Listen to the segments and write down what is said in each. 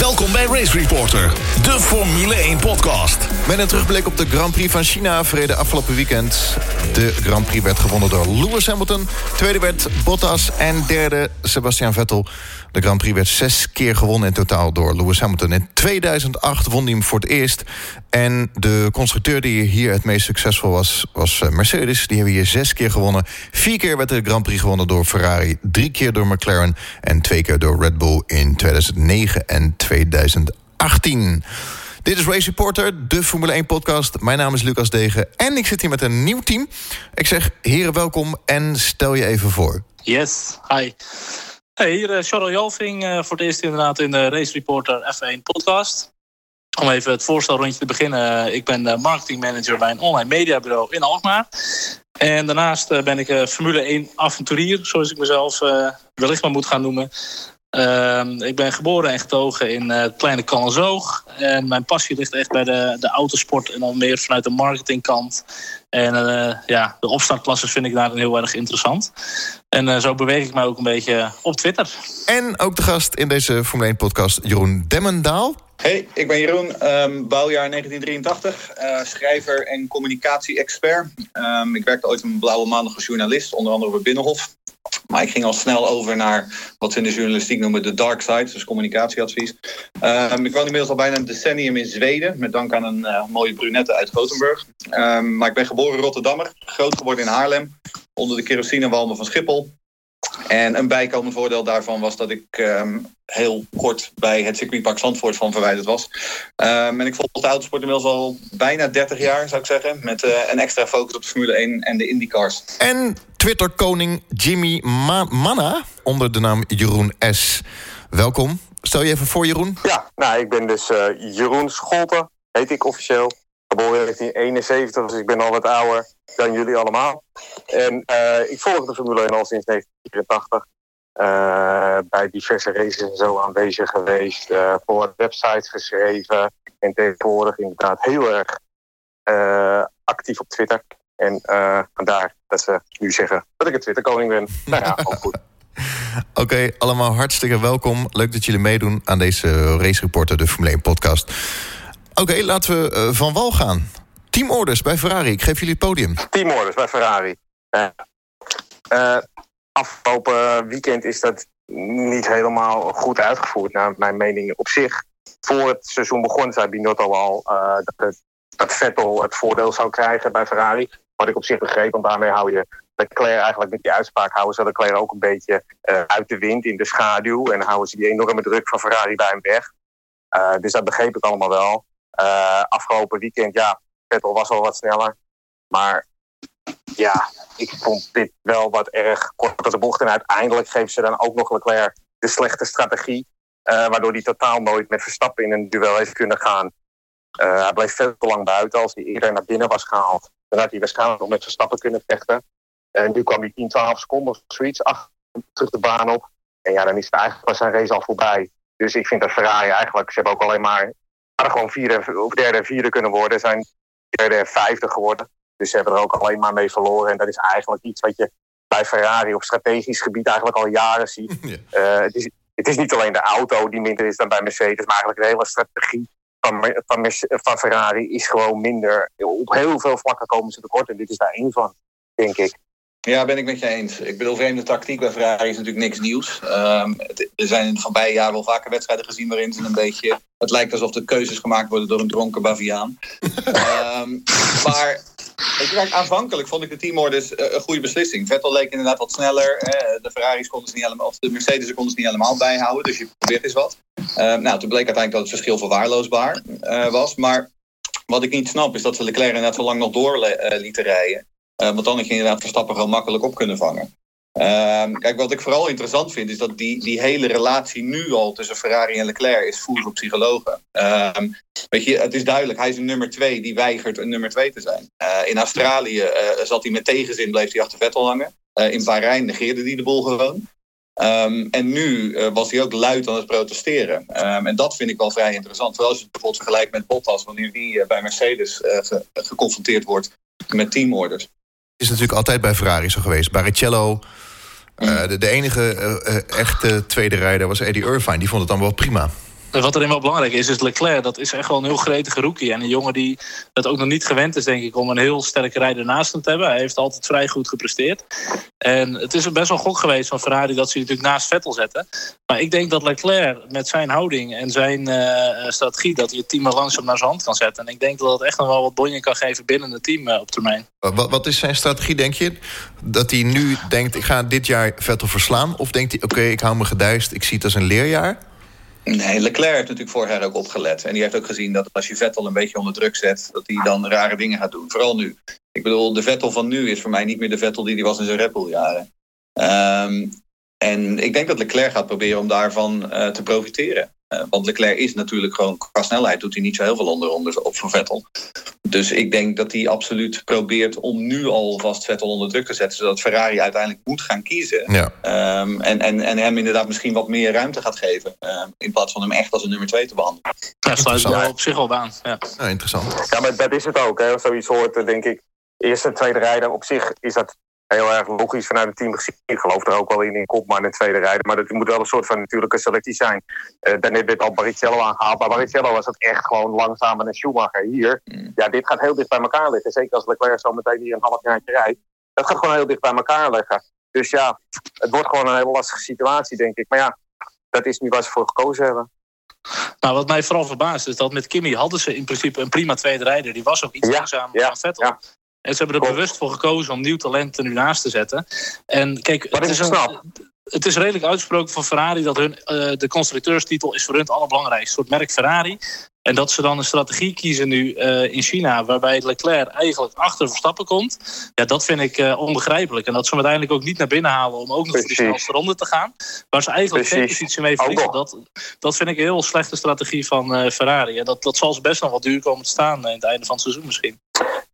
Welkom bij Race Reporter, de Formule 1 podcast. Met een terugblik op de Grand Prix van China verreden afgelopen weekend. De Grand Prix werd gewonnen door Lewis Hamilton. Tweede werd Bottas en derde Sebastian Vettel. De Grand Prix werd zes keer gewonnen in totaal door Lewis Hamilton. In 2008 won hij hem voor het eerst. En de constructeur die hier het meest succesvol was, was eh, Mercedes. Die hebben hier zes keer gewonnen. Vier keer werd de Grand Prix gewonnen door Ferrari. Drie keer door McLaren. En twee keer door Red Bull in 2009 en 2018. Dit is Race Reporter, de Formule 1-podcast. Mijn naam is Lucas Degen en ik zit hier met een nieuw team. Ik zeg, heren, welkom en stel je even voor. Yes, hi. Hey, hier uh, Charles Jalving uh, voor het eerst inderdaad in de Race Reporter F1 podcast. Om even het voorstelrondje te beginnen. Ik ben marketingmanager bij een online mediabureau in Alkmaar. En daarnaast ben ik Formule 1 avonturier, zoals ik mezelf wellicht maar moet gaan noemen. Uh, ik ben geboren en getogen in het kleine Callenzoog. En mijn passie ligt echt bij de, de autosport en dan meer vanuit de marketingkant. En ja, de opstartklasses vind ik daarin heel erg interessant. En zo beweeg ik mij ook een beetje op Twitter. En ook de gast in deze Formule 1-podcast, Jeroen Demmendaal. Hey, ik ben Jeroen, um, bouwjaar 1983, uh, schrijver en communicatie-expert. Um, ik werkte ooit een blauwe maandag als journalist, onder andere bij Binnenhof. Maar ik ging al snel over naar wat ze in de journalistiek noemen de dark side, dus communicatieadvies. Um, ik woon inmiddels al bijna een decennium in Zweden, met dank aan een uh, mooie brunette uit Gothenburg. Maar ik ben geboren Rotterdammer, groot geworden in Haarlem, onder de kerosinewalmen van Schiphol. En een bijkomend voordeel daarvan was dat ik um, heel kort bij het circuitpark Zandvoort van verwijderd was. Um, en ik volg de autosport inmiddels al bijna 30 jaar, zou ik zeggen. Met uh, een extra focus op de Formule 1 en de IndyCars. En Twitter-koning Jimmy Ma Manna, onder de naam Jeroen S. Welkom. Stel je even voor, Jeroen. Ja, nou, ik ben dus uh, Jeroen Scholten, heet ik officieel. Geboren in 1971, dus ik ben al wat ouder dan jullie allemaal. En uh, ik volg de Formule 1 al sinds 1984. Uh, bij diverse races en zo aanwezig geweest. Uh, voor websites geschreven. En tegenwoordig inderdaad heel erg actief op Twitter. En vandaar dat ze nu zeggen dat ik een Twitterkoning ben. nou ja, ook goed. Oké, allemaal hartstikke welkom. Leuk dat jullie meedoen aan deze Race Reporter, de Formule 1 podcast. Oké, laten we uh, van wal gaan. Teamorders bij Ferrari. Ik geef jullie het podium. Teamorders bij Ferrari. Uh, uh, afgelopen weekend is dat niet helemaal goed uitgevoerd, naar mijn mening op zich. Voor het seizoen begon zei Binotto al dat, dat Vettel het voordeel zou krijgen bij Ferrari. Wat ik op zich begreep, want daarmee hou je Leclerc eigenlijk met die uitspraak houden ze Leclerc ook een beetje uit de wind, in de schaduw. En houden ze die enorme druk van Ferrari bij hem weg. dus dat begreep ik allemaal wel. Uh, afgelopen weekend, ja, Vettel was al wat sneller. Maar ja, ik vond dit wel wat erg kort op de bocht. En uiteindelijk geven ze dan ook nog Leclerc de slechte strategie. Uh, waardoor hij totaal nooit met Verstappen in een duel heeft kunnen gaan. Uh, hij bleef veel te lang buiten. Als hij eerder naar binnen was gehaald, dan had hij waarschijnlijk nog met Verstappen kunnen vechten. En nu kwam hij 10, 12 seconden of zoiets achter terug de baan op. En ja, dan is het eigenlijk zijn race al voorbij. Dus ik vind dat Ferrari eigenlijk, ze hebben ook alleen maar hadden gewoon vierde of derde en vierde kunnen worden. Zijn derde en vijfde geworden. Dus ze hebben er ook alleen maar mee verloren. En dat is eigenlijk iets wat je bij Ferrari op strategisch gebied eigenlijk al jaren ziet. Ja. Uh, het, is, het is niet alleen de auto die minder is dan bij Mercedes, maar eigenlijk de hele strategie van, van, van Ferrari is gewoon minder. Op heel veel vlakken komen ze tekort en dit is daar één van, denk ik. Ja, ben ik met je eens. Ik bedoel, vreemde tactiek bij Ferrari is natuurlijk niks nieuws. Um, er zijn in de voorbije jaren wel vaker wedstrijden gezien waarin ze een beetje... Het lijkt alsof de keuzes gemaakt worden door een dronken baviaan. um, maar kijk, aanvankelijk vond ik de teamorders uh, een goede beslissing. Vettel leek inderdaad wat sneller. De Ferraris konden ze niet helemaal, of de Mercedes konden ze niet helemaal bijhouden. Dus je probeert eens wat. Uh, nou, toen bleek uiteindelijk dat het verschil verwaarloosbaar was. Maar wat ik niet snap is dat ze Leclerc net zo lang nog door lieten rijden. Uh, want dan je inderdaad Verstappen gewoon makkelijk op kunnen vangen. Uh, kijk, wat ik vooral interessant vind, is dat die, die hele relatie nu al tussen Ferrari en Leclerc is voer voor psychologen. Uh, weet je, het is duidelijk, hij is een nummer twee die weigert een nummer twee te zijn. Uh, in Australië uh, zat hij met tegenzin, bleef hij achter Vettel hangen. in Bahrein negeerde hij de bol gewoon. Um, en nu was hij ook luid aan het protesteren. En dat vind ik wel vrij interessant. Terwijl als je het bijvoorbeeld vergelijkt met Bottas, wanneer die bij Mercedes ge geconfronteerd wordt met teamorders is natuurlijk altijd bij Ferrari zo geweest. Barrichello, uh, de, de, enige uh, echte tweede rijder was Eddie Irvine. Die vond het dan wel prima. Wat erin wel belangrijk is, is Leclerc. Dat is echt wel een heel gretige rookie. En een jongen die het ook nog niet gewend is, denk ik, om een heel sterke rijder naast hem te hebben. Hij heeft altijd vrij goed gepresteerd. En het is best wel gok geweest van Ferrari dat ze natuurlijk naast Vettel zetten. Maar ik denk dat Leclerc met zijn houding en zijn uh, strategie... dat hij het team langzaam naar zijn hand kan zetten. En ik denk dat het echt nog wel wat bonje kan geven binnen het team uh, op termijn. Wat, wat, is zijn strategie, denk je? Dat hij nu denkt, ik ga dit jaar Vettel verslaan? Of denkt hij, oké, ik hou me gedijst, ik zie het als een leerjaar? Nee, Leclerc heeft natuurlijk vorig jaar ook opgelet. En die heeft ook gezien dat als je Vettel een beetje onder druk zet... dat hij dan rare dingen gaat doen. Vooral nu. Ik bedoel, de Vettel van nu is voor mij niet meer de Vettel die hij was in zijn Red Bull jaren. Um, en ik denk dat Leclerc gaat proberen om daarvan uh, te profiteren. Uh, want Leclerc is natuurlijk gewoon qua snelheid doet hij niet zo heel veel onder op van Vettel. Dus ik denk dat hij absoluut probeert om nu alvast Vettel onder druk te zetten, zodat Ferrari uiteindelijk moet gaan kiezen. Ja. Um, en, en, en hem inderdaad misschien wat meer ruimte gaat geven. Um, in plaats van hem echt als een nummer 2 te behandelen. Ja, sluit wel op zich al aan. Ja. ja. interessant. Ja, maar dat is het ook. Hè. Zoiets hoort, denk ik. Eerste en tweede rijder op zich is dat heel erg logisch vanuit het team gezien. Ik geloof er ook wel in in Kopman en de tweede rijder. Maar dat moet wel een soort van natuurlijke selectie zijn. Uh, daarnet werd al Barrichello aangehaald. Maar Barrichello was het echt gewoon langzamer dan Schumacher. Hier, mm. ja, dit gaat heel dicht bij elkaar liggen. Zeker als Leclerc zo meteen hier een half jaartje rijdt. Dat gaat gewoon heel dicht bij elkaar liggen. Dus ja, het wordt gewoon een hele lastige situatie, denk ik. Maar ja, dat is niet waar ze voor gekozen hebben. Nou, wat mij vooral verbaast is dat met Kimmy hadden ze in principe een prima tweede rijder. Die was ook iets ja, langzamer ja, dan Vettel. Ja. En ze hebben er bewust voor gekozen om nieuw talent er nu naast te zetten. En kijk, het is, een, het is redelijk uitgesproken van Ferrari dat hun, uh, de constructeurstitel is voor hun het allerbelangrijkste. Een soort merk Ferrari. En dat ze dan een strategie kiezen nu uh, in China, waarbij Leclerc eigenlijk achter Verstappen komt. Ja, dat vind ik uh, onbegrijpelijk. En dat ze hem uiteindelijk ook niet naar binnen halen om ook nog Precies. voor die snelste ronde te gaan. Waar ze eigenlijk geen positie mee verliezen. Dat, dat vind ik een heel slechte strategie van Ferrari. En dat, dat zal ze best nog wat duur komen te staan in het einde van het seizoen misschien.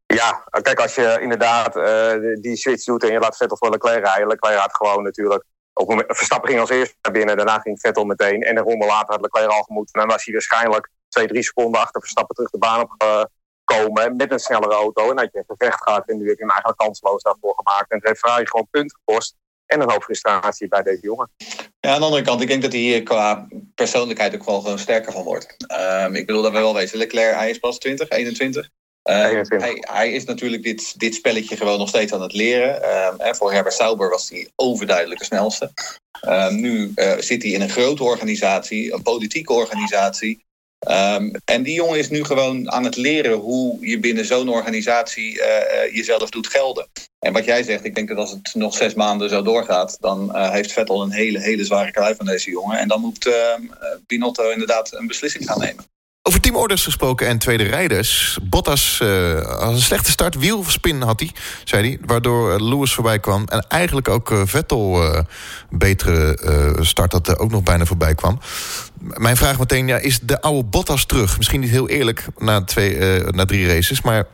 Ja, kijk, als je inderdaad uh, die switch doet en je laat Vettel voor Leclerc rijden. Leclerc had gewoon natuurlijk... Op Verstappen ging als eerste naar binnen, daarna ging Vettel meteen. En een ronde later had Leclerc al gemoet. En dan was hij waarschijnlijk twee, drie seconden achter Verstappen terug de baan op komen met een snellere auto. En had je gevecht gehad en nu heb je hem eigenlijk kansloos daarvoor gemaakt. En het heeft Ferrari gewoon punt gekost. En een hoop frustratie bij deze jongen. Ja, aan de andere kant, ik denk dat hij hier qua persoonlijkheid ook wel gewoon sterker van wordt. Um, ik bedoel dat we wel weten, Leclerc, hij is pas 20, 21. Uh, hij, hij, is natuurlijk dit, dit spelletje gewoon nog steeds aan het leren. Uh, voor Herbert Sauber was hij overduidelijk de snelste. Uh, nu zit hij in een grote organisatie, een politieke organisatie. Um, en die jongen is nu gewoon aan het leren hoe je binnen zo'n organisatie jezelf doet gelden. En wat jij zegt, ik denk dat als het nog zes maanden zo doorgaat, dan heeft Vettel een hele, hele zware kluif van deze jongen. En dan moet ehm, Binotto inderdaad een beslissing gaan nemen. Over teamorders gesproken en tweede rijders. Bottas uh, had een slechte start. Wielspin had hij, zei hij. Waardoor Lewis voorbij kwam. En eigenlijk ook uh, Vettel uh, betere start dat ook nog bijna voorbij kwam. Mijn vraag meteen, ja, is de oude Bottas terug? Misschien niet heel eerlijk na, twee, na drie races, maar...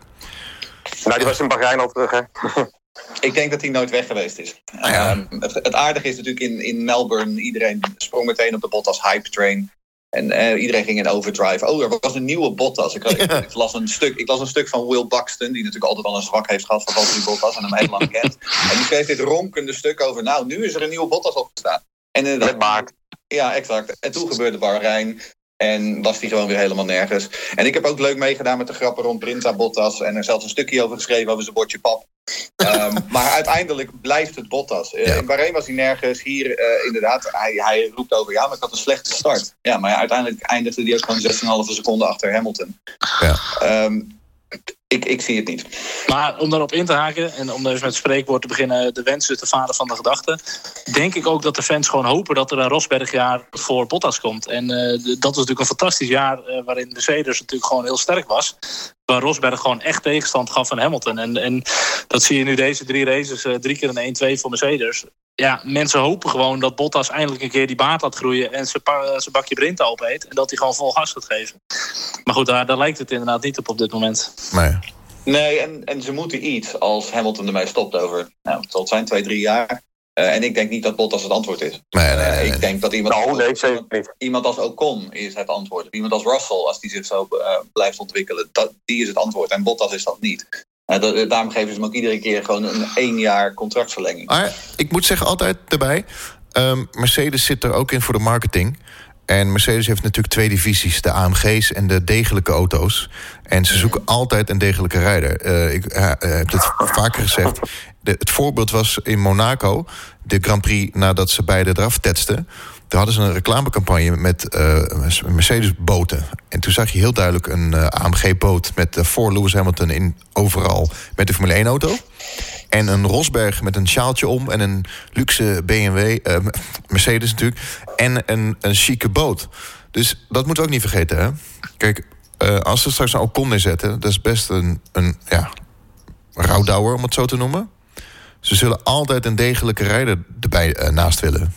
Nou, die was in Bahrein al terug, hè? Ik denk dat hij nooit weg geweest is. Ah, ja. um, het, het, aardige is natuurlijk in, in Melbourne... iedereen sprong meteen op de Bottas hype train... En uh, iedereen ging in overdrive. Oh, er was een nieuwe Bottas. Ik, ik, ik, las een stuk, ik las een stuk van Will Buxton, die natuurlijk altijd al een zwak heeft gehad voor Valtteri Bottas en hem heel lang kent. En die schreef dit ronkende stuk over. Nou, nu is er een nieuwe Bottas opgestaan. En inderdaad, Met Maart. Ja, exact. En toen gebeurde Bahrein. En was hij gewoon weer helemaal nergens. En ik heb ook leuk meegedaan met de grappen rond Brinta Bottas. En er zelfs een stukje over geschreven over zijn bordje pap. um, maar uiteindelijk blijft het Bottas. Uh, ja. In Bahrein was hij nergens. Hier uh, inderdaad, hij, hij roept over... ja, maar ik had een slechte start. Ja, maar ja, uiteindelijk eindigde hij ook gewoon 6,5 seconden achter Hamilton. Ja. Um, ik, ik zie het niet. Maar om daarop in te haken en om dus met het spreekwoord te beginnen... de wensen te vader van de gedachten... denk ik ook dat de fans gewoon hopen dat er een Rosbergjaar voor Bottas komt. En uh, dat was natuurlijk een fantastisch jaar... Uh, waarin Mercedes natuurlijk gewoon heel sterk was. Waar Rosberg gewoon echt tegenstand gaf van Hamilton. En, en dat zie je nu deze drie races, drie keer een 1-2 voor Mercedes. Ja, mensen hopen gewoon dat Bottas eindelijk een keer die baat laat groeien... en zijn bakje Brinta opeet. En dat hij gewoon vol gas gaat geven. Maar goed, daar, daar lijkt het inderdaad niet op op dit moment. Nee. Nee, en, en ze moeten iets als Hamilton ermee stopt over, nou, het zijn twee, drie jaar. Uh, en ik denk niet dat Bottas het antwoord is. Nee, nee, nee, uh, ik denk dat iemand, nou, nee, als, iemand, iemand, als Ocon is het antwoord. Iemand als Russell, als die zich zo uh, blijft ontwikkelen, dat, die is het antwoord. En Bottas is dat niet. Dat, daarom geven ze ook iedere keer gewoon een één jaar contractverlenging. Maar ik moet zeggen, altijd erbij, um, Mercedes zit er ook in voor de marketing. En Mercedes heeft natuurlijk twee divisies, de AMG's en de degelijke auto's. En ze zoeken altijd een degelijke rijder. Uh, ik uh, heb het vaker gezegd. De, het voorbeeld was in Monaco, de Grand Prix nadat ze beide eraf tetsten. Toen hadden ze een reclamecampagne met uh, Mercedes-boten. En toen zag je heel duidelijk een uh, AMG-boot met voor Lewis Hamilton in overal met de Formule 1-auto. En een Rosberg met een sjaaltje om en een luxe BMW, Mercedes natuurlijk. En een, een chique boot. Dus dat moeten we ook niet vergeten, hè? Kijk, als ze straks een Ocon neerzetten, dat is best een, een ja, rouwdouwer, om het zo te noemen. Ze zullen altijd een degelijke rijder erbij naast willen.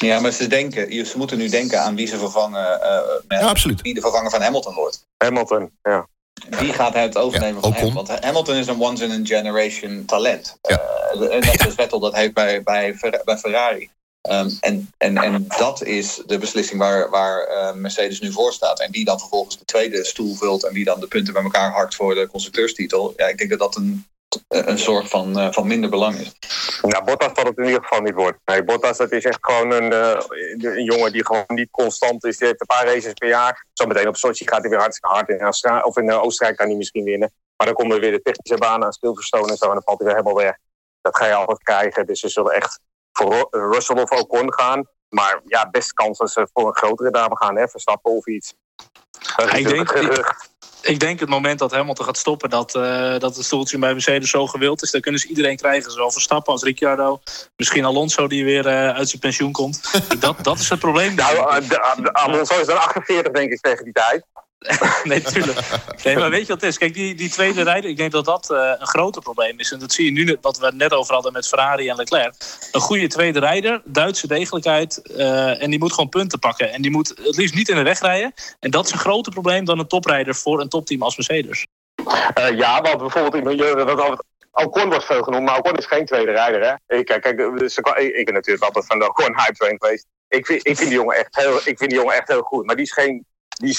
Ja, maar ze, denken, ze moeten nu denken aan wie ze vervangen. Uh, ja, absoluut. Wie de vervanger van Hamilton wordt. Hamilton, ja. Wie gaat het overnemen ja, van hem? Want Hamilton is een once in a generation talent. Ja. Uh, net als Vettel dat heeft bij, bij, bij Ferrari. Um, en, en, en dat is de beslissing waar, waar uh, Mercedes nu voor staat. En die dan vervolgens de tweede stoel vult en die dan de punten bij elkaar hakt voor de constructeurstitel. Ja, ik denk dat dat een een zorg van, uh, van minder belang is. Nou, Bottas dat het in ieder geval niet wordt. Nee, Bottas dat is echt gewoon een, uh, een jongen die gewoon niet constant is. Die heeft een paar races per jaar. Zometeen op Sochi gaat hij weer hartstikke hard. In of in Oostenrijk kan hij misschien winnen. Maar dan komen er weer de technische banen aan en zo. En dan valt hij weer helemaal weg. Dat ga je altijd krijgen. Dus ze zullen echt voor Russell of Ocon gaan. Maar ja, best kans dat ze voor een grotere dame gaan. Hè? Verstappen of iets. Ik denk, ik, ik denk het moment dat Hamilton gaat stoppen, dat, uh, dat het stoeltje bij Mercedes zo gewild is. Dan kunnen ze iedereen krijgen, zowel Verstappen als Ricciardo. Misschien Alonso die weer uh, uit zijn pensioen komt. dat, dat is het probleem. Nou, Alonso is dan 48 denk ik tegen die tijd. nee, natuurlijk. Nee, maar weet je wat het is? Kijk, die, die tweede rijder, ik denk dat dat uh, een groter probleem is. En dat zie je nu, wat we net over hadden met Ferrari en Leclerc. Een goede tweede rijder, Duitse degelijkheid. Uh, en die moet gewoon punten pakken. En die moet het liefst niet in de weg rijden. En dat is een groter probleem dan een toprijder voor een topteam als Mercedes. Uh, ja, want bijvoorbeeld in Ocon wordt veel genoemd, maar Ocon is geen tweede rijder. Hè? Ik, kijk, ik, ben natuurlijk altijd van de Ocon hype train geweest. Ik vind, ik, vind die jongen echt heel, ik vind die jongen echt heel goed. Maar die is geen die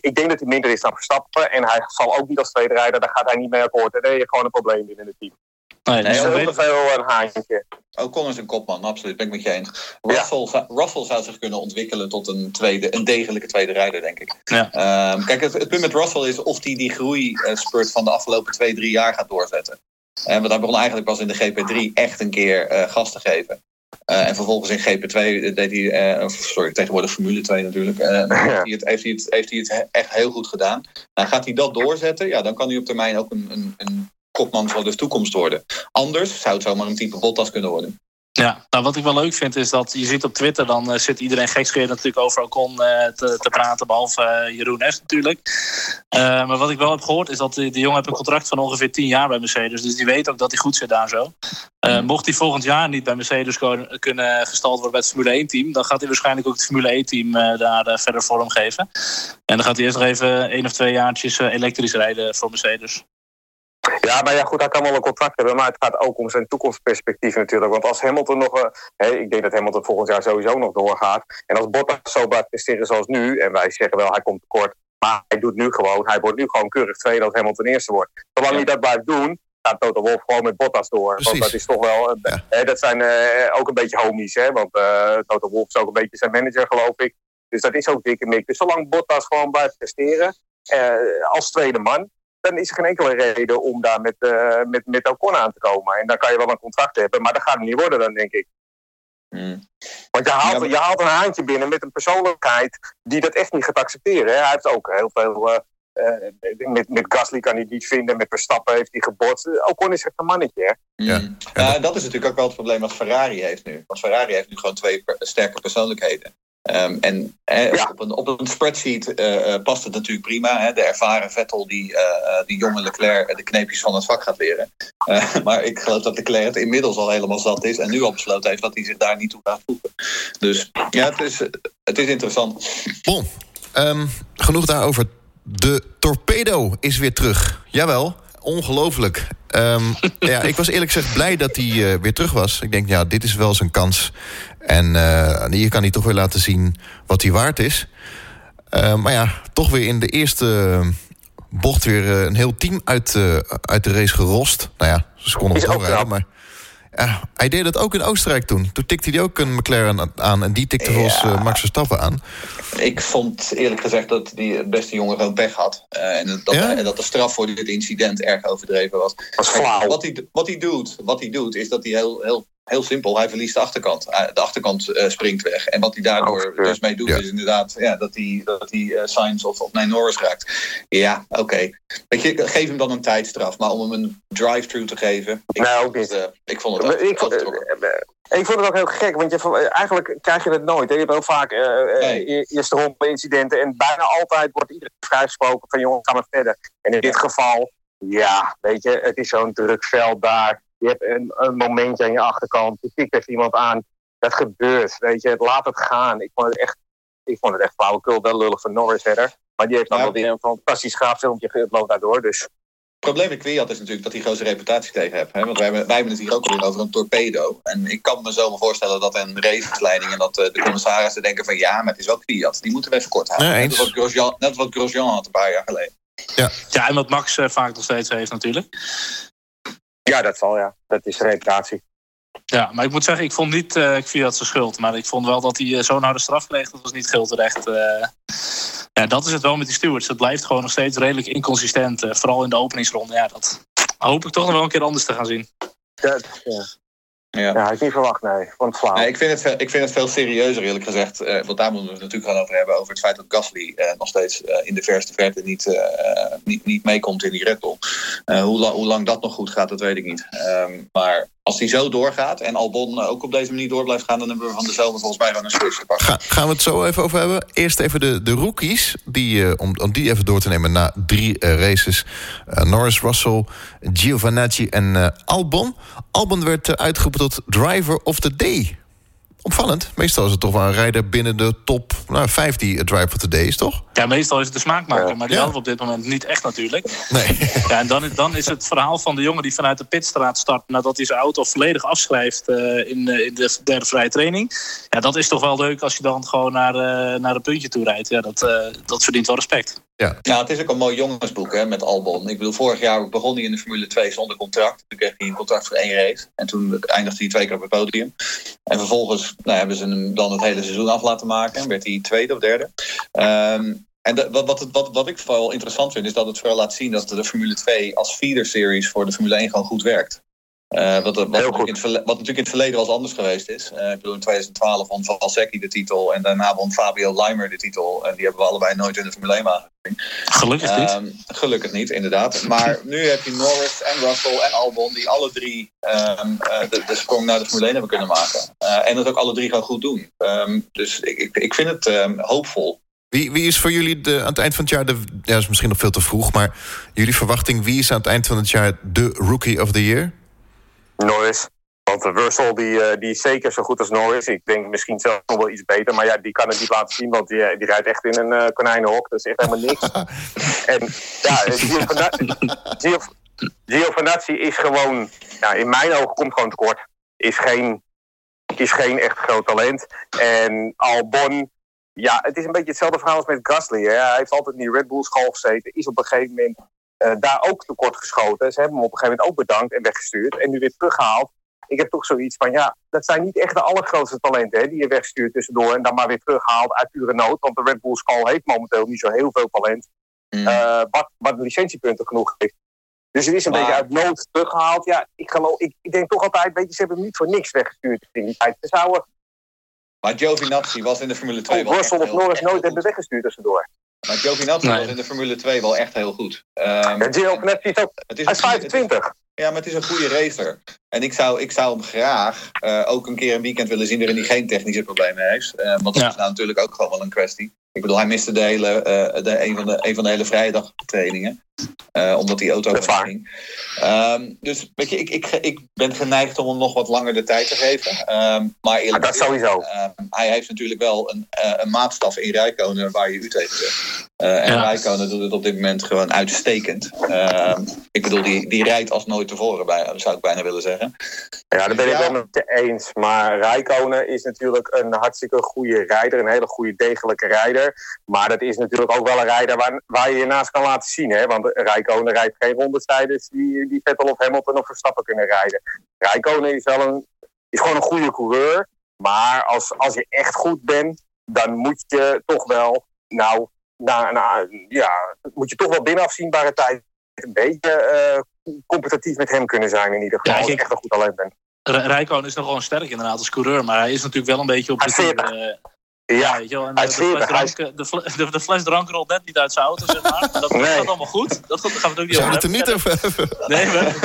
ik denk dat hij minder is dan Verstappen. En hij zal ook niet als tweede rijder, daar gaat hij niet mee akkoord. En dan heb je gewoon een probleem binnen het team. Nee, nee, heel weet... veel een haantje. Ocon is een kopman, absoluut. Ben ik met je eens. Russell, ja. Russell zou zich kunnen ontwikkelen tot een, tweede, een degelijke tweede rijder, denk ik. Ja. Um, kijk, het, het, punt met Russell is of hij die, die groeispurt van de afgelopen twee, drie jaar gaat doorzetten. En want hij begon eigenlijk pas in de GP3 echt een keer uh, gas te geven. Uh, en vervolgens in GP2 deed hij, uh, sorry, tegenwoordig Formule 2 natuurlijk, uh, heeft, hij het, heeft, hij het, heeft hij het echt heel goed gedaan. Nou, gaat hij dat doorzetten, ja, dan kan hij op termijn ook een, een, een kopman van de toekomst worden. Anders zou het zomaar een type Bottas kunnen worden. Ja, nou wat ik wel leuk vind is dat je ziet op Twitter... dan uh, zit iedereen gekscherend natuurlijk over Ocon uh, te, te praten... behalve uh, Jeroen F natuurlijk. maar wat ik wel heb gehoord is dat die, die jongen heeft een contract van ongeveer 10 jaar bij Mercedes. Dus die weet ook dat hij goed zit daar zo. mocht hij volgend jaar niet bij Mercedes kunnen gestald worden bij het Formule 1-team... dan gaat hij waarschijnlijk ook het Formule 1-team daar verder vorm geven. En dan gaat hij eerst nog even één of twee jaartjes elektrisch rijden voor Mercedes. Ja, maar ja, goed, hij kan wel een contract hebben, maar het gaat ook om zijn toekomstperspectief natuurlijk. Want als Hamilton nog, uh, ik denk dat Hamilton volgend jaar sowieso nog doorgaat. En als Bottas zo blijft presteren zoals nu, en wij zeggen wel hij komt tekort, maar hij doet nu gewoon, hij wordt nu gewoon keurig tweede als Hamilton eerste wordt. Zolang hij dat blijft doen, gaat Toto Wolf gewoon met Bottas door. Precies. Want dat is toch wel, uh, hè, dat zijn uh, ook een beetje homies, hè. Want Toto Wolf is ook een beetje zijn manager, geloof ik. Dus dat is ook dikke mik. Dus zolang Bottas gewoon blijft presteren, als tweede man, dan is er geen enkele reden om daar met, uh, met, met Ocon aan te komen. En dan kan je wel een contract hebben, maar dat gaat het niet worden dan, denk ik. Hmm. Want je haalt, je haalt een haantje binnen met een persoonlijkheid die dat echt niet gaat accepteren. Hè? Hij heeft ook heel veel... Uh, uh, met, met Gasly kan hij niet vinden, met Verstappen heeft hij gebotst. Ocon is echt een mannetje. Hè? Ja. ja. dat is natuurlijk ook wel het probleem wat Ferrari heeft nu. Want Ferrari heeft nu gewoon twee sterke persoonlijkheden. Um, en op, een, op een spreadsheet uh, past het natuurlijk prima. Hè? De ervaren Vettel die, uh, die jonge Leclerc de kneepjes van het vak gaat leren. maar ik geloof dat Leclerc het inmiddels al helemaal zat is. En nu al besloten heeft dat hij zich daar niet toe gaat voegen. Dus ja, het is, het is interessant. Bon, um, genoeg daarover. De torpedo is weer terug. Jawel, ongelooflijk. Um, ja, ik was eerlijk gezegd blij dat hij uh, weer terug was. Ik denk, ja, dit is wel zijn kans. En uh, hier kan hij toch weer laten zien wat hij waard is. Uh, maar ja, toch weer in de eerste bocht weer een heel team uit, uit de race gerost. Nou ja, ze konden het rijden, maar... Ja, hij deed dat ook in Oostenrijk toen. Toen tikte hij ook een McLaren aan en die tikte volgens Ja. uh, Max Verstappen aan. Ik vond eerlijk gezegd dat die beste jongen gewoon pech had. Uh, en, dat, Ja? dat de straf voor dit incident erg overdreven was. was flauw. Wat hij, wat, hij doet, wat hij doet, is dat hij heel, heel, heel simpel, hij verliest de achterkant. Uh, De achterkant uh, springt weg. En wat hij daardoor Oh, dus mee doet, Ja. is inderdaad ja, dat hij, dat hij uh, Sainz of, of nee, Norris raakt. Ja, oké. Okay. Weet je, geef hem dan een tijdstraf. Maar om hem een drive-through te geven... Ik, ook niet. uh, ik vond het ik, vond, ik vond het ook heel gek, want je, eigenlijk krijg je het nooit. Hè. Je hebt heel vaak uh, nee. eerste ronde incidenten en bijna altijd wordt iedereen vrijgesproken van jongen, ga maar verder. En in dit geval, ja, weet je, het is zo'n druk veld daar. Je hebt een, een momentje aan je achterkant, je tikt even iemand aan. Dat gebeurt, weet je, laat het gaan. Ik vond het echt, ik vond het echt flauwekul, wel lullig van Norris verder. Maar die heeft dan ja. wel weer een fantastisch graaffilmpje geüpload daardoor, dus... Het probleem met Kwiat is natuurlijk dat hij zijn reputatie tegen heeft. Hè? Want wij hebben, wij hebben het hier ook alweer over een torpedo. En ik kan me zo maar voorstellen dat een raceleiding en dat uh, de commissarissen denken van ja, maar het is wel Kwiat. Die moeten we even kort houden. Nee, net, wat Grosjean, net wat Grosjean had een paar jaar geleden. Ja, ja en wat Max uh, vaak nog steeds heeft natuurlijk. Ja, dat zal ja. Dat is reputatie. Ja, maar ik moet zeggen, ik vond niet uh, Kwiat zijn schuld. Maar ik vond wel dat hij uh, zo'n harde straf kreeg. Dat was niet geheel terecht. Uh, ja, dat is het wel met die stewards. Het blijft gewoon nog steeds redelijk inconsistent. Uh, vooral in de openingsronde. Ja, dat hoop ik toch nog wel een keer anders te gaan zien. Dat, ja. Ja. ja, ik niet verwacht, nee. Want flauw. Nee, ik, vind het, ik vind het veel serieuzer, eerlijk gezegd. Uh, want daar moeten we het natuurlijk gaan over hebben. Over het feit dat Gasly uh, nog steeds uh, in de verste verte niet, niet, niet meekomt in die Red Bull. hoe, la hoe lang dat nog goed gaat, dat weet ik niet. Um, maar als die zo doorgaat en Albon ook op deze manier door blijft gaan... dan hebben we van de zomer volgens mij gewoon een switch pakken. Ga, gaan we het zo even over hebben. Eerst even de, de rookies, die, uh, om, om die even door te nemen na drie uh, races. Norris, Russell, Giovinazzi en Albon. Albon werd uitgeroepen tot driver of the day. Opvallend. Meestal is het toch wel een rijder binnen de top nou, 5 die driver of the day is, toch? Ja, meestal is het de smaakmaker. Ja. Maar die Ja. hadden we op dit moment niet echt natuurlijk. Nee. Ja, en dan, dan is het verhaal van de jongen die vanuit de pitstraat start... nadat hij zijn auto volledig afschrijft uh, in, uh, in de derde vrije training. Ja, dat is toch wel leuk als je dan gewoon naar, uh, naar een puntje toe rijdt. Ja, dat, dat verdient wel respect. Ja. ja, het is ook een mooi jongensboek hè, met Albon. Ik bedoel, vorig jaar begon hij in de Formule 2 zonder contract. Toen kreeg hij een contract voor één race. En toen eindigde hij twee keer op het podium. En vervolgens nou, hebben ze hem dan het hele seizoen af laten maken. En werd hij tweede of derde. Um, en wat, wat, wat, wat ik vooral interessant vind, is dat het vooral laat zien dat de Formule 2 als feeder series voor de Formule 1 gewoon goed werkt. Uh, wat, wat, natuurlijk in het verleden, wat natuurlijk in het verleden wel eens anders geweest is. Uh, ik bedoel, in 2012 won Valsecchi de titel en daarna won Fabio Leimer de titel. En die hebben we allebei nooit in de Formule 1 aangezien. Gelukkig niet. Um, gelukkig niet, inderdaad. Maar nu heb je Norris en Russell en Albon die alle drie um, uh, de, de, sprong naar de Formule 1 hebben kunnen maken. Uh, en dat ook alle drie gaan goed doen. Um, dus ik, ik, ik vind het hoopvol. Wie, wie is voor jullie de, aan het eind van het jaar, de, ja, dat is misschien nog veel te vroeg, maar jullie verwachting, wie is aan het eind van het jaar de Rookie of the Year? Norris. Want Russell die, uh, die is zeker zo goed als Norris. Ik denk misschien zelfs nog wel iets beter. Maar ja, die kan het niet laten zien. Want die, die rijdt echt in een uh, konijnenhok. Dat is echt helemaal niks. en ja, Giovinazzi is gewoon... Ja, in mijn ogen komt gewoon tekort. Is geen, is geen echt groot talent. En Albon... Ja, het is een beetje hetzelfde verhaal als met Gasly. Hè. Hij heeft altijd in die Red Bull school gezeten. Is op een gegeven moment uh, daar ook tekort geschoten. Ze hebben hem op een gegeven moment ook bedankt en weggestuurd. En nu weer teruggehaald. Ik heb toch zoiets van, ja, dat zijn niet echt de allergrootste talenten hè, die je wegstuurt tussendoor en dan maar weer terughaalt uit pure nood. Want de Red Bull School heeft momenteel niet zo heel veel talent. Mm. Uh, wat, wat licentiepunten genoeg heeft. Dus het is een maar... beetje uit nood teruggehaald. Ja, ik, geloof, ik, ik denk toch altijd, weet je, ze hebben hem niet voor niks weggestuurd in die tijd. Ze zouden... Maar Giovinazzi was in de Formule 2 oh, Russell of Norris nooit hebben weggestuurd tussendoor. Maar Giovinazzi nee. was in de Formule 2 wel echt heel goed. Um, en Giovinazzi is ook... Het is hij is 25. Het is, ja, maar het is een goede racer. En ik zou, ik zou hem graag uh, ook een keer een weekend willen zien waarin hij geen technische problemen heeft. Uh, want dat ja. is nou natuurlijk ook gewoon wel een kwestie. Ik bedoel, hij miste de hele, uh, de, een, van de, een van de hele vrijdag trainingen. omdat die auto ging. Um, dus weet je, ik, ik, ik ben geneigd om hem nog wat langer de tijd te geven. Um, maar eerlijk dat sowieso. hij heeft natuurlijk wel een, een maatstaf in Rijkonen waar je u tegen zegt. en ja. Rijkonen doet het op dit moment gewoon uitstekend. ik bedoel, die, die rijdt als nooit tevoren, bij, zou ik bijna willen zeggen. Ja, daar ben ik wel met je eens. Maar Rijkonen is natuurlijk een hartstikke goede rijder. Een hele goede, degelijke rijder. Maar dat is natuurlijk ook wel een rijder waar, waar je je naast kan laten zien. Hè? Want Rijkonen rijdt geen rondetijders die, die Vettel of Hamilton of Verstappen kunnen rijden. Rijkonen is wel een, is gewoon een goede coureur. Maar als, als je echt goed bent, dan moet je toch wel, nou, na, na, ja, moet je toch wel binnen afzienbare tijd een beetje eh, competitief met hem kunnen zijn in ieder geval. Ja, als je echt een goed talent bent. Rijkoon is nog gewoon sterk inderdaad als coureur. Maar hij is natuurlijk wel een beetje op Hij de is tour, 40. Ja, Ja, weet je wel. En Hij de, is de, fles 40, hij is- drank, de, de, de fles drank rolt net niet uit zijn auto, zeg maar. Dat, Nee. gaat allemaal goed. Dat, gaat- gaan we het ook niet over het er hebben. niet over hebben. Nee, maar,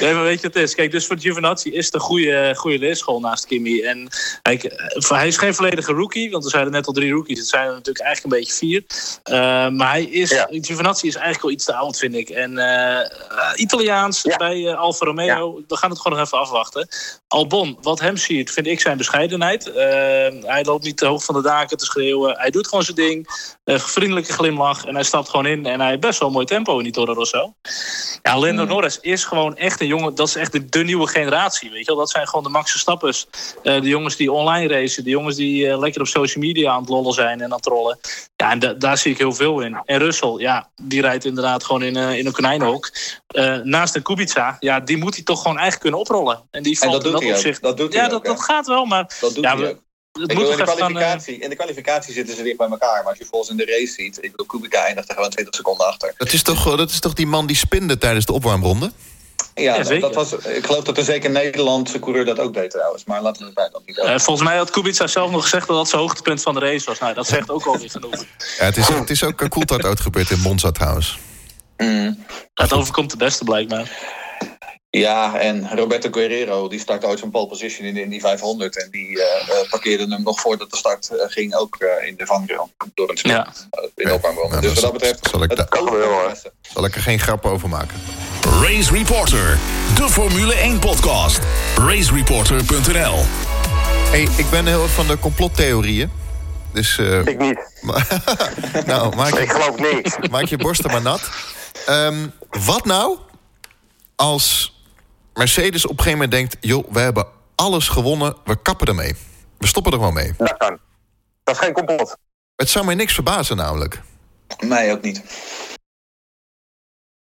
nee, maar weet je wat het is? Kijk, dus voor Giovinazzi is het een goede, goede leerschool naast Kimi. En hij, hij is geen volledige rookie, want er zijn er net al drie rookies. Het zijn er natuurlijk eigenlijk een beetje vier. Eh, maar hij is, Ja. Giovinazzi is eigenlijk al iets te oud, vind ik. En eh, eh, Italiaans Ja. bij eh, Alfa Romeo, we gaan het gewoon nog even afwachten. Albon, wat hem ziet, vind ik zijn bescheidenheid. Eh, hij loopt niet te hoog van de daken te schreeuwen. Hij doet gewoon zijn ding. Een vriendelijke glimlach. En hij stapt gewoon in. En hij heeft best wel een mooi tempo in die Toro Rosso. Ja, Lando Mm. Norris is gewoon echt een jongen. Dat is echt de, de nieuwe generatie. Weet je wel? Dat zijn gewoon de Max Verstappers. Eh, de jongens die online racen. De jongens die eh, lekker op social media aan het lollen zijn en aan het rollen. Ja, en da- daar zie ik heel veel in. En Russell, ja, die rijdt inderdaad gewoon in, eh, in een konijnenhok. Naast een Kubica, ja, die moet hij toch gewoon eigenlijk kunnen oprollen. En die En valt dat in doet hij opzicht- Dat doet hij ja, ook, dat, dat gaat wel, maar Dat doet Ja, hij ook. Het moet bedoel, in, de eh, kwalificatie, in de kwalificatie zitten ze dicht bij elkaar. Maar als je volgens in de race ziet... Ik bedoel, Kubica eindigt er gewoon 20 seconden achter. Dat is, toch, dat is toch die man die spinde tijdens de opwarmronde? Ja, Ja, dat, zeker. dat was, ik geloof dat er zeker Nederlandse coureur dat ook deed trouwens. Maar laten we het bij dan niet over. eh, volgens mij had Kubica zelf nog gezegd dat dat zijn hoogtepunt van de race was. Nou, dat zegt ook alweer genoeg. Ja, het, is, het is ook een Coulthard uitgebeurd in Monza trouwens. Mm. Het overkomt de beste blijkbaar. Ja, en Roberto Guerrero die startte ooit van pole position in de Indy 500. En die eh, eh, parkeerde hem nog voordat de start eh, ging ook eh, in de vangrail. Door een Ja. eh, in de opwarmronde. Nou, dus wat dat betreft... zal ik, het kan wel, zal ik er geen grap over maken. Race Reporter, de Formule 1 podcast. Racereporter.nl Hey, ik ben heel erg van de complottheorieën. Dus eh, ik niet. nou, maak Ik je, geloof niks. maak je borsten maar nat. Ehm, wat nou als Mercedes op een gegeven moment denkt... joh, we hebben alles gewonnen, we kappen ermee. We stoppen er gewoon mee. Dat kan. Dat is geen complot. Het zou mij niks verbazen namelijk. Mij ook niet.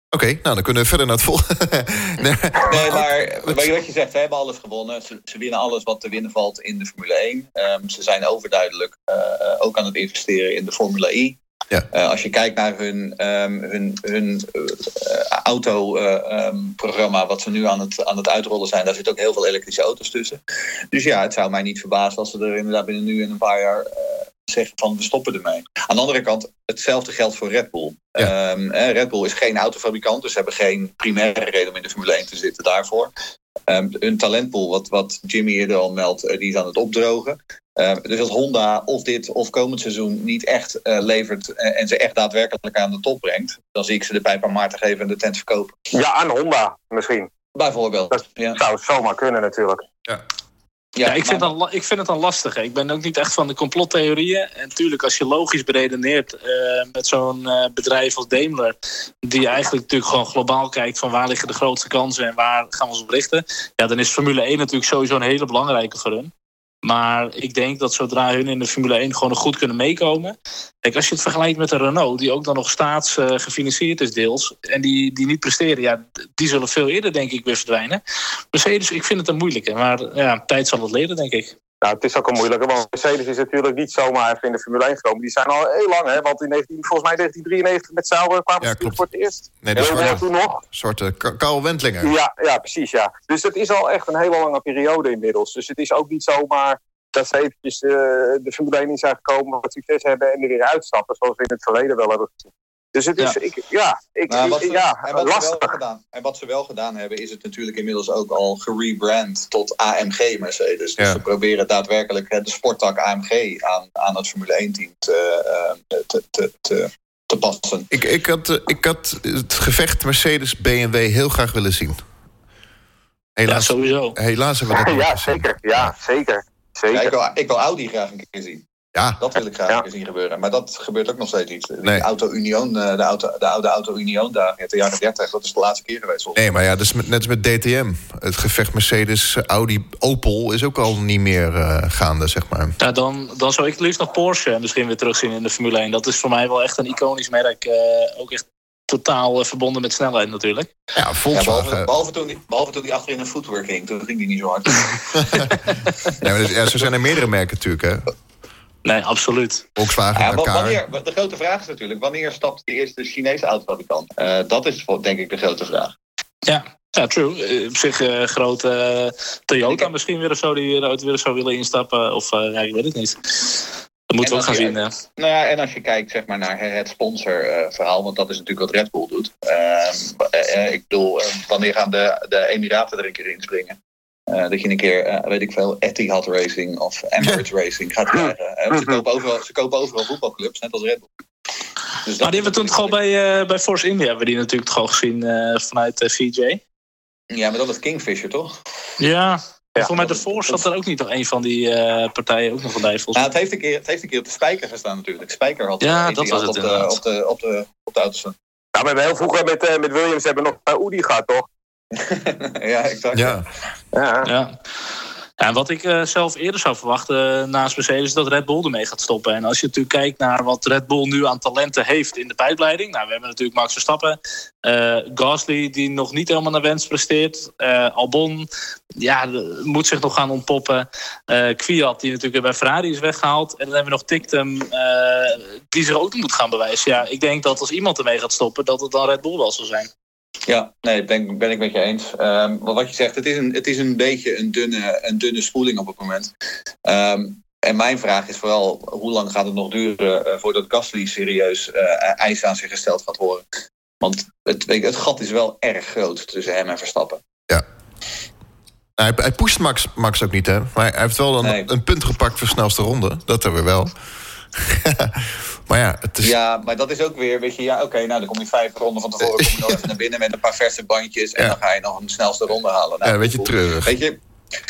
Oké, nou dan kunnen we verder naar het volgende. nee, Nee, maar weet je wat je zegt? Ze hebben alles gewonnen. Ze, ze winnen alles wat te winnen valt in de Formule 1. Ehm, ze zijn overduidelijk eh, eh, ook aan het investeren in de Formule I. Ja. Eh, als je kijkt naar hun, ehm, hun, hun auto-programma, wat ze nu aan het, aan het uitrollen zijn, daar zitten ook heel veel elektrische auto's tussen. Dus ja, het zou mij niet verbazen als ze er inderdaad binnen nu en een paar jaar eh, zeggen van we stoppen ermee. Aan de andere kant, hetzelfde geldt voor Red Bull. Ja. Ehm, eh, Red Bull is geen autofabrikant, dus ze hebben geen primaire reden om in de Formule 1 te zitten daarvoor. Ehm hun talentpool, wat, wat Jimmy eerder al meldt, eh, die is aan het opdrogen. Ehm, dus als Honda of dit of komend seizoen niet echt eh, levert eh, en ze echt daadwerkelijk aan de top brengt, dan zie ik ze de pijp aan Maarten geven en de tent verkopen. Ja, aan Honda misschien. Bijvoorbeeld. Dat Ja, zou zomaar kunnen natuurlijk. Ja, ik, vind dan, ik vind het dan lastig. hè. Ik ben ook niet echt van de complottheorieën. En natuurlijk, als je logisch beredeneert eh, met zo'n eh, bedrijf als Daimler... die eigenlijk natuurlijk gewoon globaal kijkt van waar liggen de grootste kansen... en waar gaan we ons op richten... ja, dan is Formule 1 natuurlijk sowieso een hele belangrijke voor hun. Maar ik denk dat zodra hun in de Formule 1 gewoon nog goed kunnen meekomen... Kijk, als je het vergelijkt met de Renault... die ook dan nog staatsgefinancierd is deels... en die, die niet presteren, ja, die zullen veel eerder denk ik weer verdwijnen. Mercedes, ik vind het een moeilijke. Maar ja, tijd zal het leren, denk ik. Nou, het is ook een moeilijke, want Mercedes is natuurlijk niet zomaar even in de Formule 1 gekomen. Die zijn al heel lang, hè? Want in 19, volgens mij 1993 met Sauber kwamen Ja, ze voor het eerst. nee, dat is toen nog. Een soort Ka- Karl Wendlinger. Ja, ja, precies, ja. Dus het is al echt een hele lange periode inmiddels. Dus het is ook niet zomaar dat ze eventjes eh, de Formule 1 in zijn gekomen, wat succes hebben en er weer uitstappen, zoals we in het verleden wel hebben gezien. Dus het is, Ja. ik, ja, ik, Nou, wat ik- ze, ja, en, wat ze wel lastig. gedaan, en wat ze wel gedaan hebben, is het natuurlijk inmiddels ook al gerebrand tot AMG Mercedes. Dus Ja. ze proberen daadwerkelijk eh, de sporttak AMG aan, aan het Formule 1-team te, eh, te, te, te, te passen. Ik, ik, had, eh, ik had het gevecht Mercedes-BMW heel graag willen zien. Ja, Helaas, sowieso. helaas hebben we dat niet Ja, gezien. zeker. Ja, zeker. Ja, ik, Zeker. wil, ik wil Audi graag een keer zien. Ja, Dat wil ik graag Ja. zien gebeuren. Maar dat gebeurt ook nog steeds niet. De. Auto Union, eh, de, auto, de oude Auto Union dagen uit de jaren 30, dat is de laatste keer geweest. volgens nee, maar ja, dat is met, net als met DTM. Het gevecht Mercedes-Audi-Opel is ook al niet meer eh, gaande, zeg maar. Ja, dan, dan zou ik het liefst nog Porsche misschien weer terugzien in de Formule 1. Dat is voor mij wel echt een iconisch merk. eh, ook echt totaal verbonden met snelheid natuurlijk. Ja, Ja, Volkswagen. behalve, behalve, toen die, behalve toen die achterin een footwork ging. Toen ging die niet zo hard. Nee, maar dus, ja, zo zijn er meerdere merken natuurlijk, hè. Nee, absoluut. Volkswagen, Ja, wanneer, de grote vraag is natuurlijk, wanneer stapt de eerste Chinese autofabrikant? Eh, dat is voor- denk ik de grote vraag. Ja, ja true. Eh, op zich eh grote Toyota misschien weer of zo, die er ooit weer zou willen instappen. Of eh, ja, ik weet het niet. Dat moeten we ook gaan zien. Nou ja, en als je kijkt zeg maar, naar het sponsorverhaal, want dat is natuurlijk wat Red Bull doet. Ehm, eh, eh, ik bedoel, wanneer gaan de, de Emiraten er een keer inspringen? Eh, dat je een keer, eh, weet ik veel, Etihad Racing of Emirates Racing gaat krijgen. Eh, ze, kopen overal, ze kopen overal voetbalclubs, net als Red Bull. Dus dat Maar die hebben we toen al bij, eh, bij Force India, hebben we die natuurlijk toch al gezien eh, vanuit eh, VJ. Ja, maar dat is Kingfisher, toch? Ja, volgens mij de Force dat- zat er ook niet nog een van die eh, partijen ook nog bij. Volgens Nou, het heeft, een keer, het heeft een keer op de spijker gestaan natuurlijk. Spijker had Ja, dat die was had het op de, op, de, op, de, op de auto's. staan. Nou, we hebben heel vroeger met, eh, met Williams hebben we nog bij Audi gehad, toch? ja, exact. Ja, Ja. Ja. En wat ik eh, zelf eerder zou verwachten eh, naast Mercedes is dat Red Bull ermee gaat stoppen. En als je natuurlijk kijkt naar wat Red Bull nu aan talenten heeft in de pijpleiding. Nou, we hebben natuurlijk Max Verstappen. eh Gasly die nog niet helemaal naar wens presteert. eh, Albon ja, moet zich nog gaan ontpoppen. eh Kwiat die natuurlijk bij Ferrari is weggehaald. En dan hebben we nog Tictum eh, die zich ook moet gaan bewijzen. Ja, ik denk dat als iemand ermee gaat stoppen dat het dan Red Bull wel zal zijn. Ja, nee, ben, ben ik met je eens. Ehm, wat je zegt, het is een, het is een beetje een dunne, een dunne spoeling op het moment. Ehm, en mijn vraag is vooral, hoe lang gaat het nog duren eh, voordat Gasly serieus eh, eisen aan zich gesteld gaat worden? Want het, het gat is wel erg groot tussen hem en Verstappen. hij, hij pusht Max, Max ook niet, hè. Maar hij heeft wel een, Nee. een punt gepakt voor snelste ronde. Dat hebben we wel. maar ja, het is... Ja, maar dat is ook weer, weet je, ja, oké, nou dan kom je vijf ronden van tevoren kom je nog even naar binnen met een paar verse bandjes en Ja. dan ga je nog een snelste ronde halen. Nou, Ja, een beetje treurig. Weet je,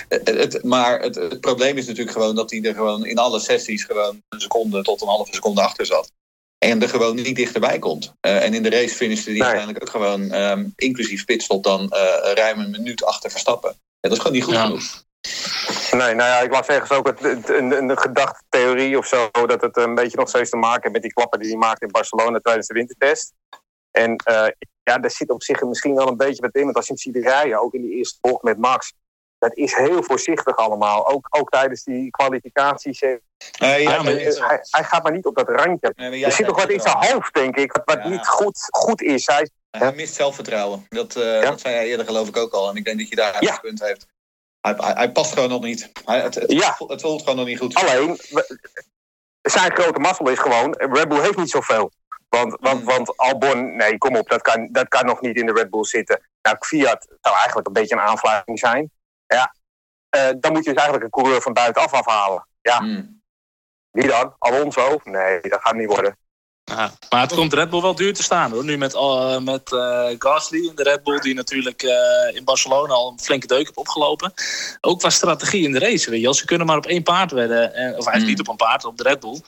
het, het- maar het, het probleem is natuurlijk gewoon dat hij er gewoon in alle sessies gewoon een seconde tot een halve seconde achter zat. En er gewoon niet dichterbij komt. Eh, en in de race finishte hij Nee. uiteindelijk ook gewoon, ehm, inclusief pitstop, dan eh, ruim een minuut achter Verstappen. Ja, dat is gewoon niet goed Ja. genoeg. Nee, nou ja, ik las ergens ook het, het- een, een of zo... dat het een beetje nog steeds te maken heeft met die klappen die hij maakte in Barcelona tijdens de wintertest. En eh, ja, daar zit op zich misschien wel een beetje wat in. Want als je hem ziet rijden, ook in die eerste bocht met Max... dat is heel voorzichtig allemaal. Ook, ook tijdens die kwalificaties. eh, Ja, maar- maar- hij, hij gaat maar niet op dat randje. nee, Er zit nog wat in zijn hoofd, denk ik, wat, wat Ja. niet goed, goed is. Hij, Hij mist zelfvertrouwen. Dat, eh, Ja. dat zei hij eerder geloof ik ook al. En ik denk dat je daar een punt heeft. Hij, hij, hij past gewoon nog niet. Hij, het, het, Ja. voelt- het voelt gewoon nog niet goed. Alleen, zijn grote mazzel is gewoon, Red Bull heeft niet zoveel. Want, want, Hmm. want Albon, nee, kom op, dat kan, dat kan nog niet in de Red Bull zitten. Nou, Fiat zou eigenlijk een beetje een aanfluiting zijn. Ja, eh, dan moet je dus eigenlijk een coureur van buitenaf afhalen. Ja, Hmm. wie dan? Alonso? Nee, dat gaat niet worden. Ja, maar het komt Red Bull wel duur te staan hoor. Nu met, eh, met eh, Gasly en de Red Bull, die natuurlijk eh, in Barcelona al een flinke deuk heeft opgelopen. Ook qua strategie in de race. Weet je. wel. Ze kunnen maar op één paard wedden. eh, of eigenlijk Hmm. niet op een paard, op de Red Bull.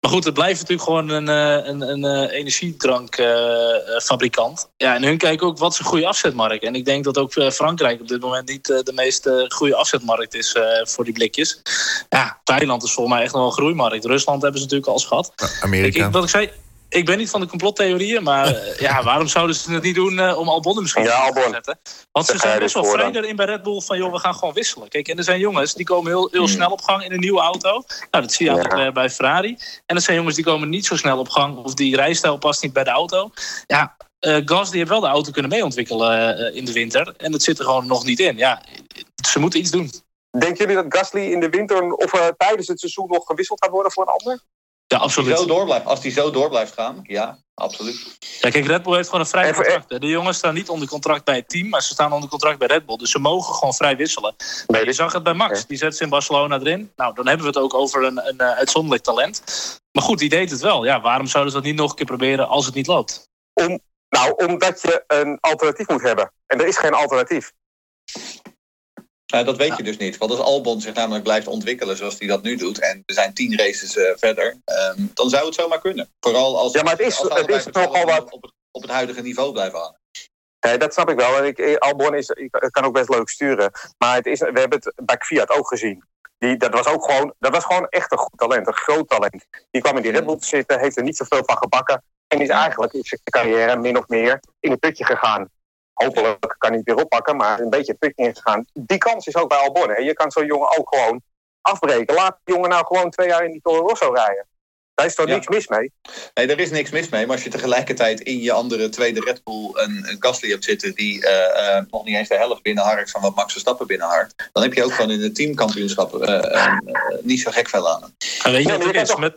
Maar goed, het blijft natuurlijk gewoon een, eh, een, een, eh, energiedrankfabrikant. ja, en hun kijken ook wat is een goede afzetmarkt. En ik denk dat ook Frankrijk op dit moment niet de meest goede afzetmarkt is eh, voor die blikjes. Ja, Thailand is volgens mij echt nog wel een groeimarkt. Rusland hebben ze natuurlijk al eens gehad. Ik, Amerika. ik, wat ik zei, ik ben niet van de complottheorieën, maar eh, ja, waarom zouden ze het niet doen eh, om Albon misschien Ja, in te zetten? Want ze zijn best dit wel voor vrij dan? erin bij Red Bull van, joh, we gaan gewoon wisselen. Kijk, en er zijn jongens die komen heel, heel snel op gang in een nieuwe auto. Nou, dat zie je Ja. eigenlijk bij, bij Ferrari. En er zijn jongens die komen niet zo snel op gang of die rijstijl past niet bij de auto. Ja, eh Gas die heeft wel de auto kunnen meeontwikkelen eh, in de winter. En dat zit er gewoon nog niet in. Ja, ze moeten iets doen. Denken jullie dat Gasly in de winter of eh, tijdens het seizoen nog gewisseld gaat worden voor een ander? Ja, Als hij zo absoluut. door blijft, als hij zo door blijft gaan, ja, absoluut. Ja, kijk, Red Bull heeft gewoon een vrij contract. hè. De jongens staan niet onder contract bij het team, maar ze staan onder contract bij Red Bull. Dus ze mogen gewoon vrij wisselen. Maar je zag het bij Max. Die zet ze in Barcelona erin. Nou, dan hebben we het ook over een, een eh, uitzonderlijk talent. Maar goed, die deed het wel. Ja, waarom zouden ze dat niet nog een keer proberen als het niet loopt? Nou, omdat je een alternatief moet hebben. En er is geen alternatief. Nou, dat weet je dus niet. Want als Albon zich namelijk blijft ontwikkelen zoals hij dat nu doet... en er zijn tien races eh, verder, ehm, dan zou het zomaar kunnen. Vooral als, Ja, maar het is- als het is nogal wat- op het, op het huidige niveau blijven hangen. Nee, dat snap ik wel. En ik, Albon is, ik, kan ook best leuk sturen. Maar het is, we hebben het bij Fiat ook gezien. Die, dat, was ook gewoon, dat was gewoon echt een goed talent, een groot talent. Die kwam in die Red Bull te zitten, heeft er niet zoveel van gebakken. En is eigenlijk in zijn carrière min of meer in een putje gegaan. Hopelijk kan hij het weer oppakken, maar een beetje putje ingegaan. Die kans is ook bij Albon. En je kan zo'n jongen ook gewoon afbreken. Laat die jongen nou gewoon twee jaar in die Toro Rosso rijden. Daar is toch Ja. niks mis mee? Nee, er is niks mis mee. Maar als je tegelijkertijd in je andere tweede Red Bull een, een Gasly hebt zitten die eh, eh, nog niet eens de helft binnenharkt van wat Max Verstappen binnenharkt, dan heb je ook gewoon in het teamkampioenschap eh, niet zo gek veel aan. hem. En weet je wat het is? Met,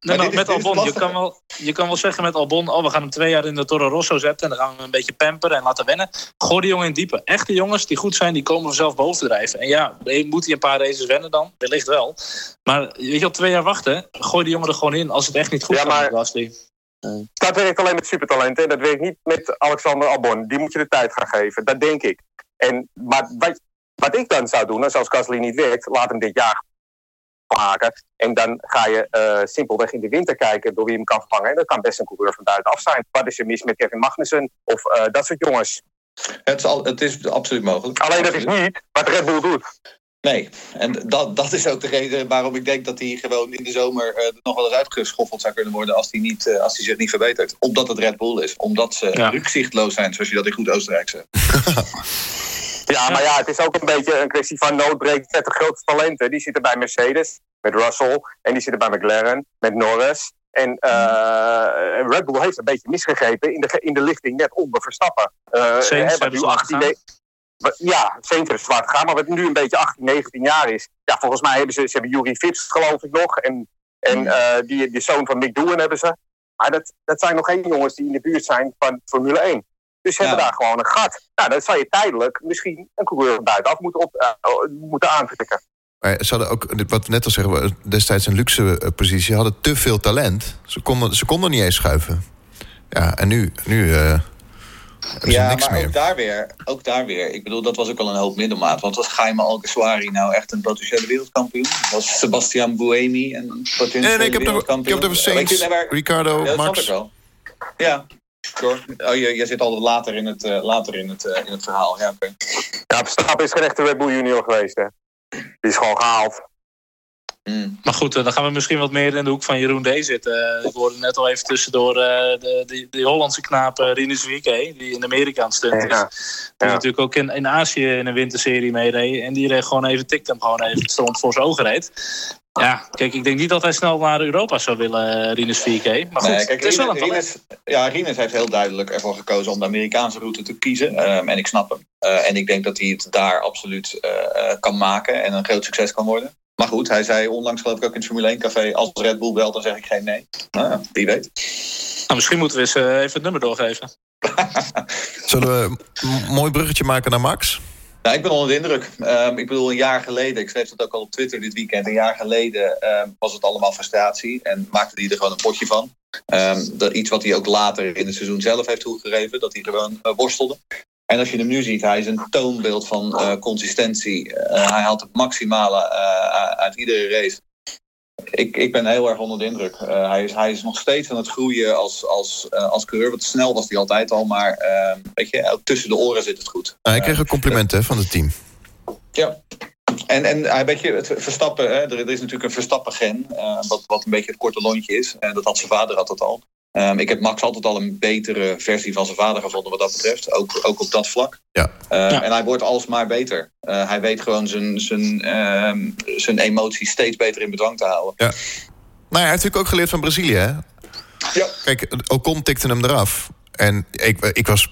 nee, maar met is Albon, je kan, wel, je kan wel zeggen met Albon... oh, we gaan hem twee jaar in de Toro Rosso zetten... en dan gaan we hem een beetje pamperen en laten wennen. Gooi die jongen in diepe. Echte jongens die goed zijn, die komen vanzelf boven te drijven. En ja, moet hij een paar races wennen dan? Wellicht wel. Maar weet je, op twee jaar wachten, gooi die jongen er gewoon in... als het echt niet goed Ja, gaat maar-. Dat werkt alleen met supertalenten. En dat werkt niet met Alexander Albon. Die moet je de tijd gaan geven. Dat denk ik. En, maar wat, wat ik dan zou doen, als als Gasly niet werkt, laat hem dit jaar maken. En dan ga je eh, simpelweg in de winter kijken door wie hem kan vervangen. En dat kan best een coureur van buitenaf zijn. Wat is er mis met Kevin Magnussen? Of eh, dat soort jongens. Het is, al, het is absoluut mogelijk. Alleen dat is niet wat Red Bull doet. Nee, en dat, dat is ook de reden waarom ik denk dat hij gewoon in de zomer eh, nog wel eens uitgeschoffeld zou kunnen worden als hij, niet, eh, als hij zich niet verbetert. Omdat het Red Bull is. Omdat ze Ja. rukzichtloos zijn, zoals je dat in goed Oostenrijk zegt. Ja, maar ja, het is ook een beetje een kwestie van noodbreekt met de grootste talenten. Die zitten bij Mercedes, met Russell. En die zitten bij McLaren, met Norris. En eh, Red Bull heeft een beetje misgegrepen in de, in de lichting net onder Verstappen. Eh, Saints hebben nu ze laten 18 ne- wat- Ja, Saints ze laten gaan. Maar wat nu een beetje 18, 19 jaar is. Ja, volgens mij hebben ze, ze hebben Yuri Vips geloof ik nog. En, en eh, die, die zoon van Mick Doohan hebben ze. Maar dat, dat zijn nog geen jongens die in de buurt zijn van Formule 1. Dus ze Ja. hebben daar gewoon een gat. Nou, dan zou je tijdelijk misschien een coureur buitenaf moeten, op, eh, moeten aantrekken. Maar ze hadden ook, wat we net al zeggen, we- destijds een luxe eh, positie. hadden te veel talent. Ze konden, ze konden niet eens schuiven. Ja, en nu, nu eh, ze Ja, niks maar meer. ook daar, weer, ook daar weer. Ik bedoel, dat was ook al een hoop middelmaat. Want was Jaime Alguersuari nou echt een potentiële wereldkampioen? Was Sebastian Buemi een potentiële Nee, nee, ik heb het over- ik wereldkampioen? heb je, Saints, Ricardo, Ja, dat snap Max. ik wel. Ja. Oh, je, je zit altijd later in het, eh, later in het, eh, in het verhaal. Ja, oké. Ja, Verstappen is geen echte Red Bull junior geweest, hè. Die is gewoon gehaald. Mm. Maar goed, eh, dan gaan we misschien wat meer in de hoek van Jeroen D. zitten. Ik hoorde net al even tussendoor eh, de, de, de Hollandse knaap Rinus Wieke, die in Amerika aan het stunt is. Ja. Die Ja. natuurlijk ook in, in Azië in een winterserie meereed. En die reed gewoon even, tikte hem gewoon even, stond voor zijn ogen reed. Ja, kijk, ik denk niet dat hij snel naar Europa zou willen, eh, Rinus Wieke. Maar goed, Nee, kijk, het is wel een Rinus, ja, Rinus heeft heel duidelijk ervoor gekozen om de Amerikaanse route te kiezen. Ehm, en ik snap hem. Eh, en ik denk dat hij het daar absoluut eh, eh, kan maken en een groot succes kan worden. Maar goed, hij zei onlangs geloof ik ook in het Formule 1 café... als Red Bull belt, dan zeg ik geen nee. Nou, ja, wie weet. Nou, misschien moeten we eens even het nummer doorgeven. Zullen we een mooi bruggetje maken naar Max? Nou, ik ben onder de indruk. Ehm, ik bedoel, een jaar geleden, ik schreef dat ook al op Twitter dit weekend. Een jaar geleden ehm, was het allemaal frustratie en maakte hij er gewoon een potje van. Ehm, dat, iets wat hij ook later in het seizoen zelf heeft toegegeven, dat hij gewoon eh, worstelde. En als je hem nu ziet, hij is een toonbeeld van eh, consistentie. Eh, hij haalt het maximale uit iedere race. Ik, ik ben heel erg onder de indruk. Eh, hij, is, hij is nog steeds aan het groeien als, als, eh, als coureur. Want snel was hij altijd al, maar ehm, weet je, tussen de oren zit het goed. Nou, ik kreeg een compliment hè, van het team. Ja. En, en hij weet je, het Verstappen, hè, er, is natuurlijk een Verstappen-gen, eh, wat, wat een beetje het korte lontje is. En dat had zijn vader had dat al. Ehm, ik heb Max altijd al een betere versie van zijn vader gevonden wat dat betreft. Ook, ook op dat vlak. Ja. Ehm, Ja. En hij wordt alsmaar beter. Eh, hij weet gewoon zijn, zijn, ehm, zijn emoties steeds beter in bedwang te houden. Nou, ja, hij heeft natuurlijk ook geleerd van Brazilië, hè? Ja. Kijk, Ocon tikte hem eraf. En ik, ik was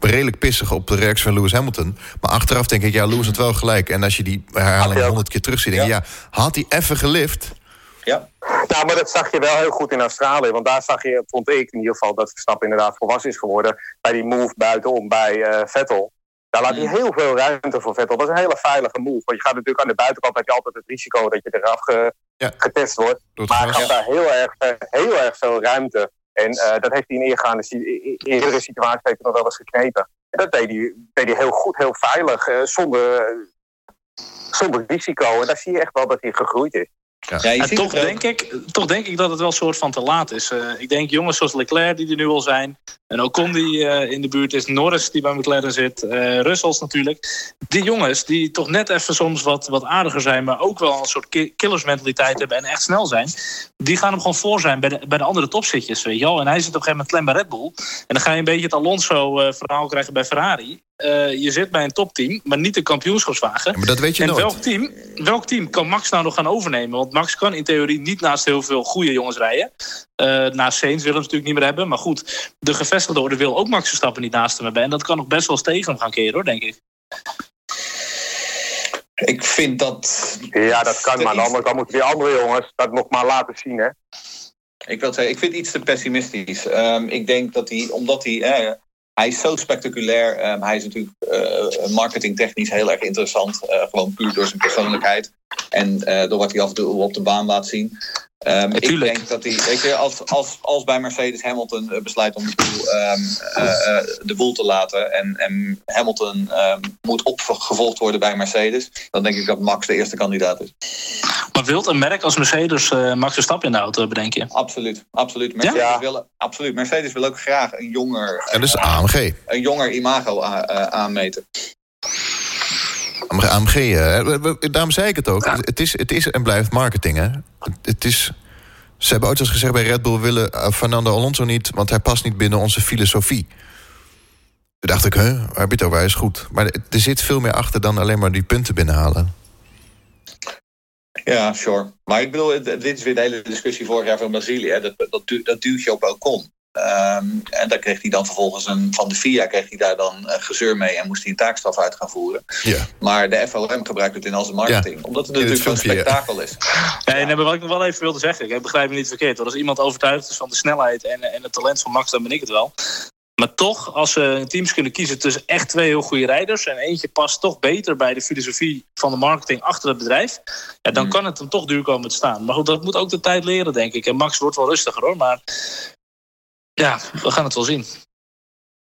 redelijk pissig op de reactie van Lewis Hamilton. Maar achteraf denk ik, ja, Lewis had wel gelijk. En als je die herhaling honderd keer terugziet, denk je, ja, had hij even gelift? Ja. Nou, maar dat zag je wel heel goed in Australië. Want daar zag je, vond ik in ieder geval, dat Verstappen inderdaad volwassen is geworden. Bij die move buitenom bij eh, Vettel. Daar laat hij Mm. heel veel ruimte voor Vettel. Dat is een hele veilige move. Want je gaat natuurlijk aan de buitenkant heb je altijd het risico dat je eraf ge- Ja. getest wordt. Maar hij gaf daar heel erg, eh, heel erg veel ruimte. En eh, dat heeft hij in eergaande eerdere situaties heeft hij nog wel eens geknepen. En dat deed hij, deed hij heel goed, heel veilig, eh, zonder, zonder risico. En daar zie je echt wel dat hij gegroeid is. Ja. En toch, denk ik, toch denk ik dat het wel een soort van te laat is. Eh, ik denk jongens zoals Leclerc die er nu al zijn. En Ocon die eh, in de buurt is. Norris die bij McLaren zit. eh Russells natuurlijk. Die jongens die toch net even soms wat, wat aardiger zijn. Maar ook wel een soort ki- killersmentaliteit hebben. En echt snel zijn. Die gaan hem gewoon voor zijn bij de, bij de andere topzitjes. Weet je wel. En hij zit op een gegeven moment klem bij Red Bull. En dan ga je een beetje het Alonso-verhaal krijgen bij Ferrari. Eh, je zit bij een topteam. Maar niet een kampioenschapswagen. Ja, maar dat weet je En nooit. welk team, welk team kan Max nou nog gaan overnemen? Want Max kan in theorie niet naast heel veel goede jongens rijden. Eh naast Sainz willen we natuurlijk niet meer hebben. Maar goed, de gevestigde orde wil ook Max Verstappen niet naast hem hebben. En dat kan nog best wel eens tegen hem gaan keren, hoor, denk ik. Ik vind dat... Ja, dat kan. Maar de andere kant moeten die andere jongens dat nog maar laten zien, hè? Ik wil zeggen, ik vind het iets te pessimistisch. Ehm, ik denk dat hij, omdat hij, eh, hij is zo spectaculair. ehm, hij is natuurlijk eh, marketingtechnisch heel erg interessant. eh, gewoon puur door zijn persoonlijkheid. En eh, door wat hij af en toe op de baan laat zien. Ehm, ik denk dat hij, weet je, als, als, als bij Mercedes Hamilton eh, besluit om de boel, ehm, eh, eh, de boel te laten. En, en Hamilton ehm, moet opgevolgd worden bij Mercedes. Dan denk ik dat Max de eerste kandidaat is. Maar wilt een merk als Mercedes eh, Max Verstappen in de auto hebben, denk je? Absoluut, absoluut. Mercedes, Ja? wil, absoluut. Mercedes wil ook graag een jonger, En dus AMG. een jonger imago eh, aanmeten. AMG, eh, daarom zei ik het ook. Het, is, het is en blijft marketing, hè. Het, is... Ze hebben ooit eens gezegd bij Red Bull... willen eh, Fernando Alonso niet, want hij past niet binnen onze filosofie. Toen dacht ik, huh, waar heb je? Hij is goed. Maar er zit veel meer achter dan alleen maar die punten binnenhalen. Ja, sure. Maar ik bedoel, dit is weer de hele discussie vorig jaar van Brazilië. hè. Dat, dat, dat duwtje op Ocon. Ehm, en daar kreeg hij dan vervolgens een, van de FIA kreeg hij daar dan eh, gezeur mee en moest hij een taakstraf uit gaan voeren. Ja. Maar de FOM gebruikt het in al zijn marketing. Omdat het In natuurlijk zo'n spektakel is. Ja, en wat ik nog wel even wilde zeggen, ik begrijp me niet verkeerd. hoor. Als iemand overtuigd is van de snelheid en, en het talent van Max, dan ben ik het wel. Maar toch, als ze teams kunnen kiezen tussen echt twee heel goede rijders... en eentje past toch beter bij de filosofie van de marketing achter het bedrijf... Ja, dan Hmm. kan het hem toch duur komen te staan. Maar goed, dat moet ook de tijd leren, denk ik. En Max wordt wel rustiger, hoor. Maar ja, we gaan het wel zien.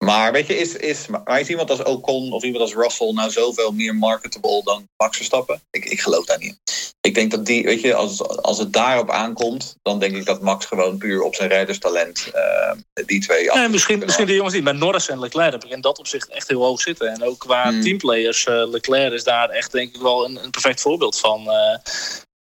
Maar weet je, is, is, maar is iemand als Ocon of iemand als Russell nou zoveel meer marketable dan Max Verstappen? Ik, ik geloof daar niet in. Ik denk dat die, weet je, als, als het daarop aankomt, dan denk ik dat Max gewoon puur op zijn rijderstalent eh, die twee af- misschien, misschien de jongens die bij Norris en Leclerc heb ik in dat opzicht echt heel hoog zitten. En ook qua Hmm. teamplayers, eh, Leclerc is daar echt denk ik wel een, een perfect voorbeeld van. Eh,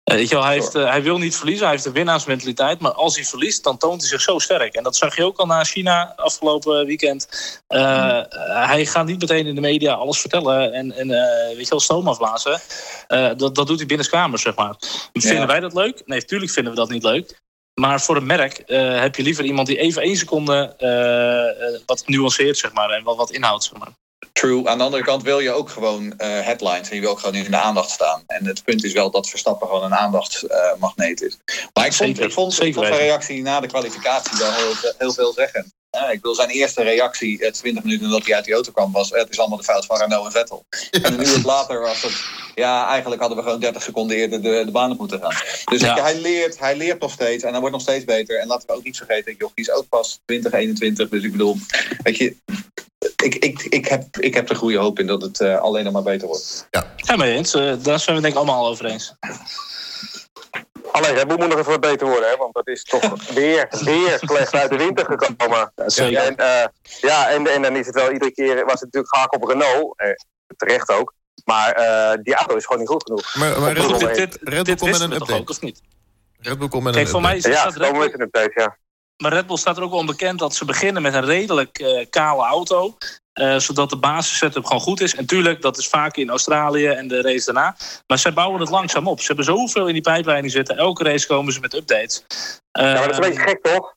weet je wel, hij, heeft, eh, hij wil niet verliezen, hij heeft een winnaarsmentaliteit. Maar als hij verliest, dan toont hij zich zo sterk. En dat zag je ook al na China afgelopen weekend. Eh, eh, hij gaat niet meteen in de media alles vertellen en, en eh, weet je wel, stoom afblazen. Eh, dat, dat doet hij binnenskamers, zeg maar. Vinden Ja. wij dat leuk? Nee, natuurlijk vinden we dat niet leuk. Maar voor een merk eh, heb je liever iemand die even één seconde eh, eh, wat nuanceert, zeg maar, en wat, wat inhoudt, zeg maar. True. Aan de andere kant wil je ook gewoon eh, headlines en je wil ook gewoon in de aandacht staan. En het punt is wel dat Verstappen gewoon een aandachtsmagneet is. Maar ik vond, Zeker, ik vond, ik zeker vond zijn reactie na de kwalificatie wel heel, heel veelzeggend. Ja, ik wil zijn eerste reactie, eh, 20 minuten nadat hij uit die auto kwam, was: Het is allemaal de fout van Renault en Vettel. En een uur later was het: Ja, eigenlijk hadden we gewoon 30 seconden eerder de, de baan op moeten gaan. Dus Ja. ik- hij, leert, hij leert nog steeds en hij wordt nog steeds beter. En laten we ook niet vergeten: joh, die is ook pas 2021. Dus ik bedoel, weet je, ik, ik, ik, heb, ik heb er goede hoop in dat het eh, alleen nog maar beter wordt. Ja, mee eens. Eh, daar zijn we denk ik allemaal over eens. Alleen Bull moet nog even beter worden, hè? Want dat is toch weer, weer slecht uit de winter gekomen. zeker. En, eh, ja, en, en dan is het wel iedere keer, was het natuurlijk gehaakt op Renault. Eh, terecht ook. Maar eh, die auto is gewoon niet goed genoeg. Maar, maar Red, Goed, Bull, dit- dit, Red Bull dit komt met een update. ook, of niet? Red Bull komt met Kijk, een voor mij update. is, Ja, Bull, met een update, ja. Maar Red Bull staat er ook wel onbekend dat ze beginnen met een redelijk eh, kale auto. eh, zodat de basis setup gewoon goed is. En tuurlijk, dat is vaak in Australië en de race daarna. Maar zij bouwen het langzaam op. Ze hebben zoveel in die pijpleiding zitten. Elke race komen ze met updates. Ja, maar dat is een Ehm, beetje gek, toch?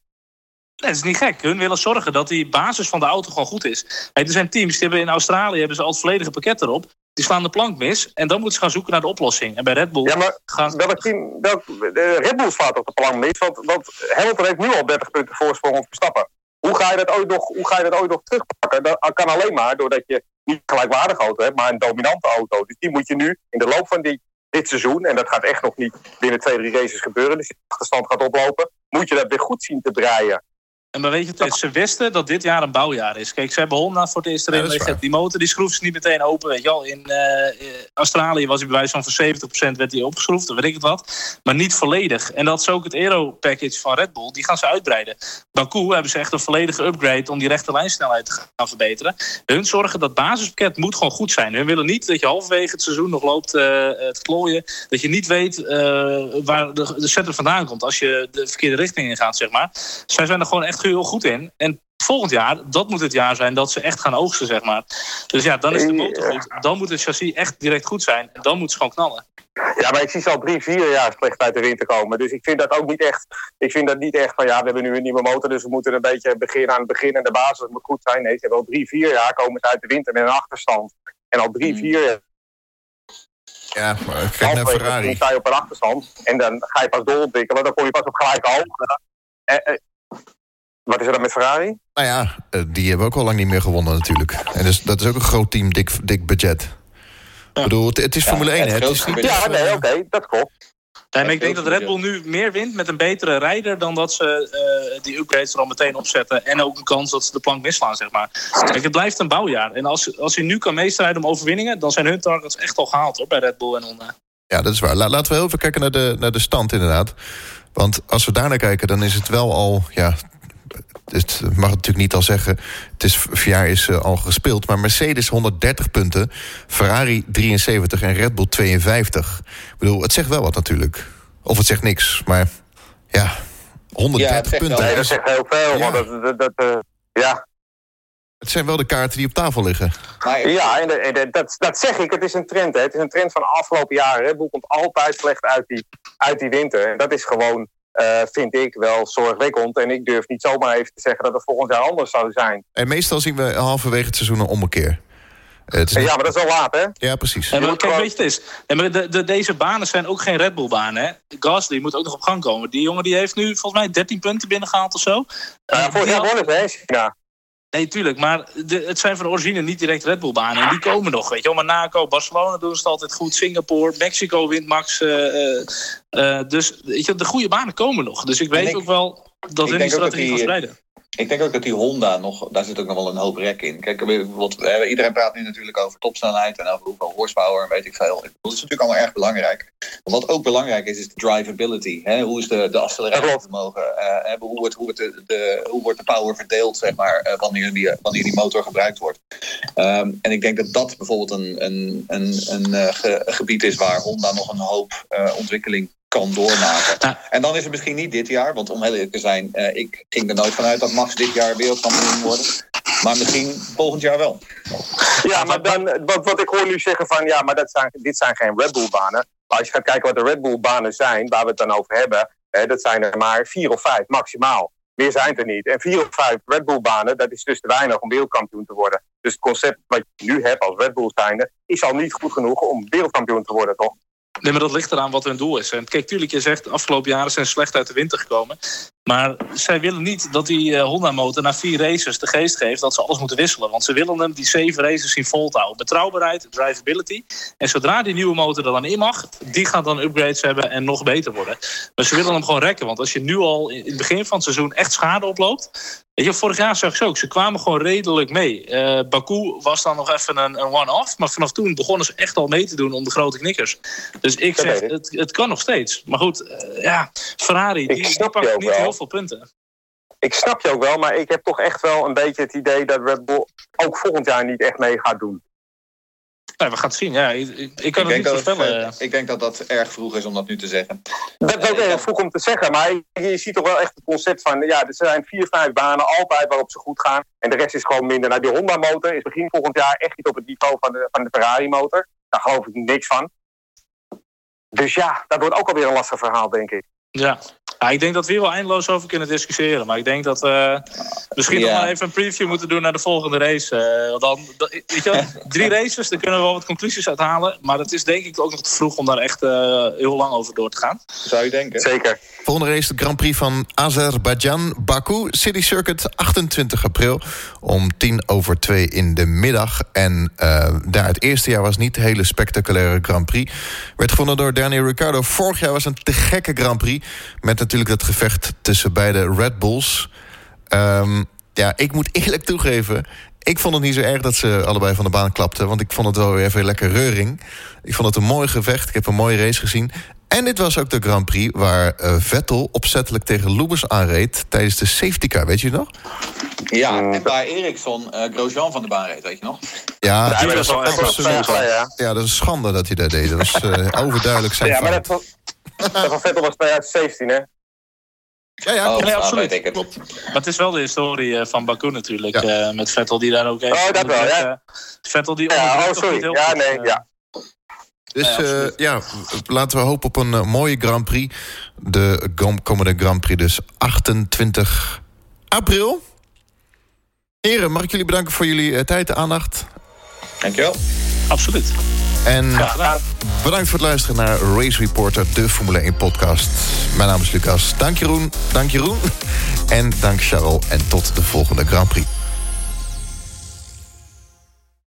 Nee, het is niet gek. Hun willen zorgen dat die basis van de auto gewoon goed is. Kijk, er zijn teams die hebben in Australië hebben ze al het volledige pakket erop. Die slaan de plank mis. En dan moeten ze gaan zoeken naar de oplossing. En bij Red Bull Ja, maar gaan welk team, welk, de Red Bull slaat op de plan mis. Want, want Hamilton heeft nu al 30 punten voorsprong op Verstappen. Hoe ga je dat ooit nog, hoe ga je dat ooit nog terugpakken? Dat kan alleen maar doordat je niet een gelijkwaardige auto hebt, maar een dominante auto. Dus die moet je nu in de loop van die, dit seizoen, en dat gaat echt nog niet binnen twee, drie races gebeuren, dus die achterstand gaat oplopen, moet je dat weer goed zien te draaien. En maar weet je, het ze wisten dat dit jaar een bouwjaar is. Kijk, ze hebben Honda voor het eerst erin Ja. Die motor die schroeft ze niet meteen open. Weet je wel. In eh, eh, Australië was hij bij wijze van voor 70% werd hij opgeschroefd, weet ik het wat. Maar niet volledig. En dat is ook het aero-package van Red Bull. Die gaan ze uitbreiden. Baku hebben ze echt een volledige upgrade om die rechte lijnsnelheid te gaan verbeteren. Hun zorgen dat basispakket moet gewoon goed zijn. Hun willen niet dat je halverwege het seizoen nog loopt eh, te klooien. Dat je niet weet eh, waar de, de setter vandaan komt als je de verkeerde richting in gaat, zeg maar. Zij zijn er gewoon echt heel goed in. En volgend jaar, dat moet het jaar zijn dat ze echt gaan oogsten, zeg maar. Dus ja, dan is de motor goed. Dan moet het chassis echt direct goed zijn. En dan moet ze gewoon knallen. Ja, maar ik zie ze al drie, vier jaar slecht uit de winter komen. Dus ik vind dat ook niet echt. Ik vind dat niet echt van ja, we hebben nu een nieuwe motor, dus we moeten een beetje beginnen aan het begin en de basis moet goed zijn. Nee, ze hebben al drie, vier jaar komen ze uit de winter met een achterstand. En al drie, Hmm. vier jaar Ja, maar kijk naar Ferrari. sta je op een achterstand. En dan ga je pas doorontwikkelen, dan kom je pas op gelijke hoogte. Wat is er dan met Ferrari? Nou ja, eh, die hebben ook al lang niet meer gewonnen natuurlijk. En dus, dat is ook een groot team, dik, dik budget. Ik bedoel, het, het is Ja, Formule 1, het is niet. Ja, nee, oké, dat klopt. Nee, maar ik denk dat Red Bull nu meer wint met een betere rijder dan dat ze eh, die upgrades er al meteen opzetten. En ook een kans dat ze de plank misslaan, zeg maar. Kijk, het blijft een bouwjaar. En als, als hij nu kan meestrijden om overwinningen, dan zijn hun targets echt al gehaald hoor, bij Red Bull en Honda. Ja, dat is waar. La- laten we heel even kijken naar de, naar de stand inderdaad. Want als we daar naar kijken, dan is het wel al... Ja, het mag het natuurlijk niet al zeggen... het is, vier jaar is eh, al gespeeld... maar Mercedes 130 punten, Ferrari 73 en Red Bull 52. Ik bedoel, het zegt wel wat natuurlijk. Of het zegt niks, maar ja... 130 Ja, het zegt punten. wel. Nee, dat zegt heel veel. Ja. Dat, dat, dat, eh, ja, Het zijn wel de kaarten die op tafel liggen. Maar Ja, en, de- en de- dat, dat zeg ik. Het is een trend. Hè. Het is een trend van de afgelopen jaren. Red Bull komt altijd slecht uit die, uit die winter. En dat is gewoon, eh, vind ik, wel zorgwekkend. En ik durf niet zomaar even te zeggen dat het volgend jaar anders zou zijn. En meestal zien we halverwege het seizoen een ommekeer. Eh, niet- ja, maar dat is al laat, hè? ja, precies. En maar, kijk, weet je, het is. En maar de, de, deze banen zijn ook geen Red Bull banen. Hè? Gasly moet ook nog op gang komen. Die jongen die heeft nu volgens mij 13 punten binnengehaald of zo. Ja, Eh, vorig die jaar had- wonnen ze, hè, China. Nee, tuurlijk. Maar de, het zijn van origine niet direct Red Bull banen. En die komen nog. Weet je wel. Monaco, Barcelona doen ze het altijd goed. Singapore, Mexico wint Max. eh, eh, eh, dus weet je, de goede banen komen nog. Dus ik weet ik- ook wel dat hun die strategie gaan spreiden. Ik denk ook dat die Honda nog, daar zit ook nog wel een hoop rek in. Kijk, eh, iedereen praat nu natuurlijk over topsnelheid en over hoeveel horsepower en weet ik veel. Dat is natuurlijk allemaal erg belangrijk. Maar wat ook belangrijk is, is de drivability. Hè? Hoe is de, de acceleratievermogen? Eh, eh, hoe, wordt, hoe, wordt de, de, hoe wordt de power verdeeld, zeg maar, eh, wanneer, die, wanneer die motor gebruikt wordt? Ehm, en ik denk dat dat bijvoorbeeld een, een, een, een eh, ge- gebied is waar Honda nog een hoop eh, ontwikkeling kan doormaken. Ja. En dan is het misschien niet dit jaar, want om heel eerlijk te zijn, eh, ik ging er nooit vanuit dat Max dit jaar wereldkampioen wordt. Maar misschien volgend jaar wel. Ja, maar dan, wat, wat ik hoor nu zeggen van, ja, maar dat zijn, dit zijn geen Red Bull banen. Maar als je gaat kijken wat de Red Bull banen zijn, waar we het dan over hebben, hè, dat zijn er maar vier of vijf maximaal. Meer zijn het er niet. En vier of vijf Red Bull banen, dat is dus te weinig om wereldkampioen te worden. Dus het concept wat je nu hebt als Red Bull zijnde, is al niet goed genoeg om wereldkampioen te worden, toch? Nee, maar dat ligt eraan wat hun doel is. En kijk, tuurlijk, je zegt de afgelopen jaren zijn ze slecht uit de winter gekomen. Maar zij willen niet dat die eh, Honda-motor na vier races de geest geeft dat ze alles moeten wisselen. Want ze willen hem die zeven races zien volhouden. Betrouwbaarheid, drivability. En zodra die nieuwe motor er dan in mag, die gaat dan upgrades hebben en nog beter worden. Maar ze willen hem gewoon rekken. Want als je nu al in het begin van het seizoen echt schade oploopt. Weet je, vorig jaar zag je ook, ze kwamen gewoon redelijk mee. Eh Baku was dan nog even een, een one-off. Maar vanaf toen begonnen ze echt al mee te doen om de grote knikkers. Dus ik zeg, ik. het, het kan nog steeds. Maar goed, eh, ja, Ferrari, Ik die, die pakt niet heel veel punten. Ik snap je ook wel, maar ik heb toch echt wel een beetje het idee dat Red Bull ook volgend jaar niet echt mee gaat doen. Nou, we gaan het zien. Ja, ik, ik, ik kan ik, het niet het, eh, ik denk dat dat erg vroeg is om dat nu te zeggen. Dat is ook erg vroeg om te zeggen, maar je, je ziet toch wel echt het concept van, ja, er zijn vier, vijf banen altijd waarop ze goed gaan. En de rest is gewoon minder. Nou, die Honda-motor is begin volgend jaar echt niet op het niveau van de, van de Ferrari-motor. Daar geloof ik niks van. Dus ja, dat wordt ook alweer een lastig verhaal, denk ik. Ja. Ja, ik denk dat we hier wel eindeloos over kunnen discussiëren. Maar ik denk dat we misschien nog maar even een preview moeten doen naar de volgende race. Want dan, weet je, drie races, daar kunnen we wel wat conclusies uit halen. Maar het is denk ik ook nog te vroeg om daar echt eh, heel lang over door te gaan. Zou je denken? Zeker. Volgende race de Grand Prix van Azerbeidzjan, Baku, City Circuit, 28 april om tien over twee in de middag. En eh, daar het eerste jaar was niet een hele spectaculaire Grand Prix. Werd gewonnen door Daniel Ricciardo. Vorig jaar was een te gekke Grand Prix met natuurlijk dat gevecht tussen beide Red Bulls. Ehm, ja, ik moet eerlijk toegeven... ik vond het niet zo erg dat ze allebei van de baan klapten... want ik vond het wel weer even lekker reuring. Ik vond het een mooi gevecht. Ik heb een mooie race gezien. En dit was ook de Grand Prix waar uh, Vettel opzettelijk tegen Lubers aanreed... tijdens de safety car, weet je nog? Ja, en waar Eriksson uh, Grosjean van de baan reed, weet je nog? Ja, Ja, dat was- jaar, ja. Ja, dat is een schande dat hij dat deed. Dat was eh, overduidelijk zijn Ja, maar dat van, dat van Vettel was 2017, hè? Ja, ja, Oh, nee, absoluut. weet ik het. klopt. Maar het is wel de historie eh, van Baku natuurlijk. Ja. eh, met Vettel die daar ook heeft. Oh, dat wel, ja. Eh, Vettel die Ja, oh, sorry. heel Ja, goed, nee, ja. Dus Ja, eh, laten we hopen op een mooie Grand Prix. De komende Grand Prix dus 28 april. Heren, mag ik jullie bedanken voor jullie tijd en aandacht. Dankjewel. Absoluut. En gedaan. bedankt voor het luisteren naar Race Reporter, de Formule 1 podcast. Mijn naam is Lucas. Dank Jeroen, dank Jeroen. En dank Charles. En tot de volgende Grand Prix.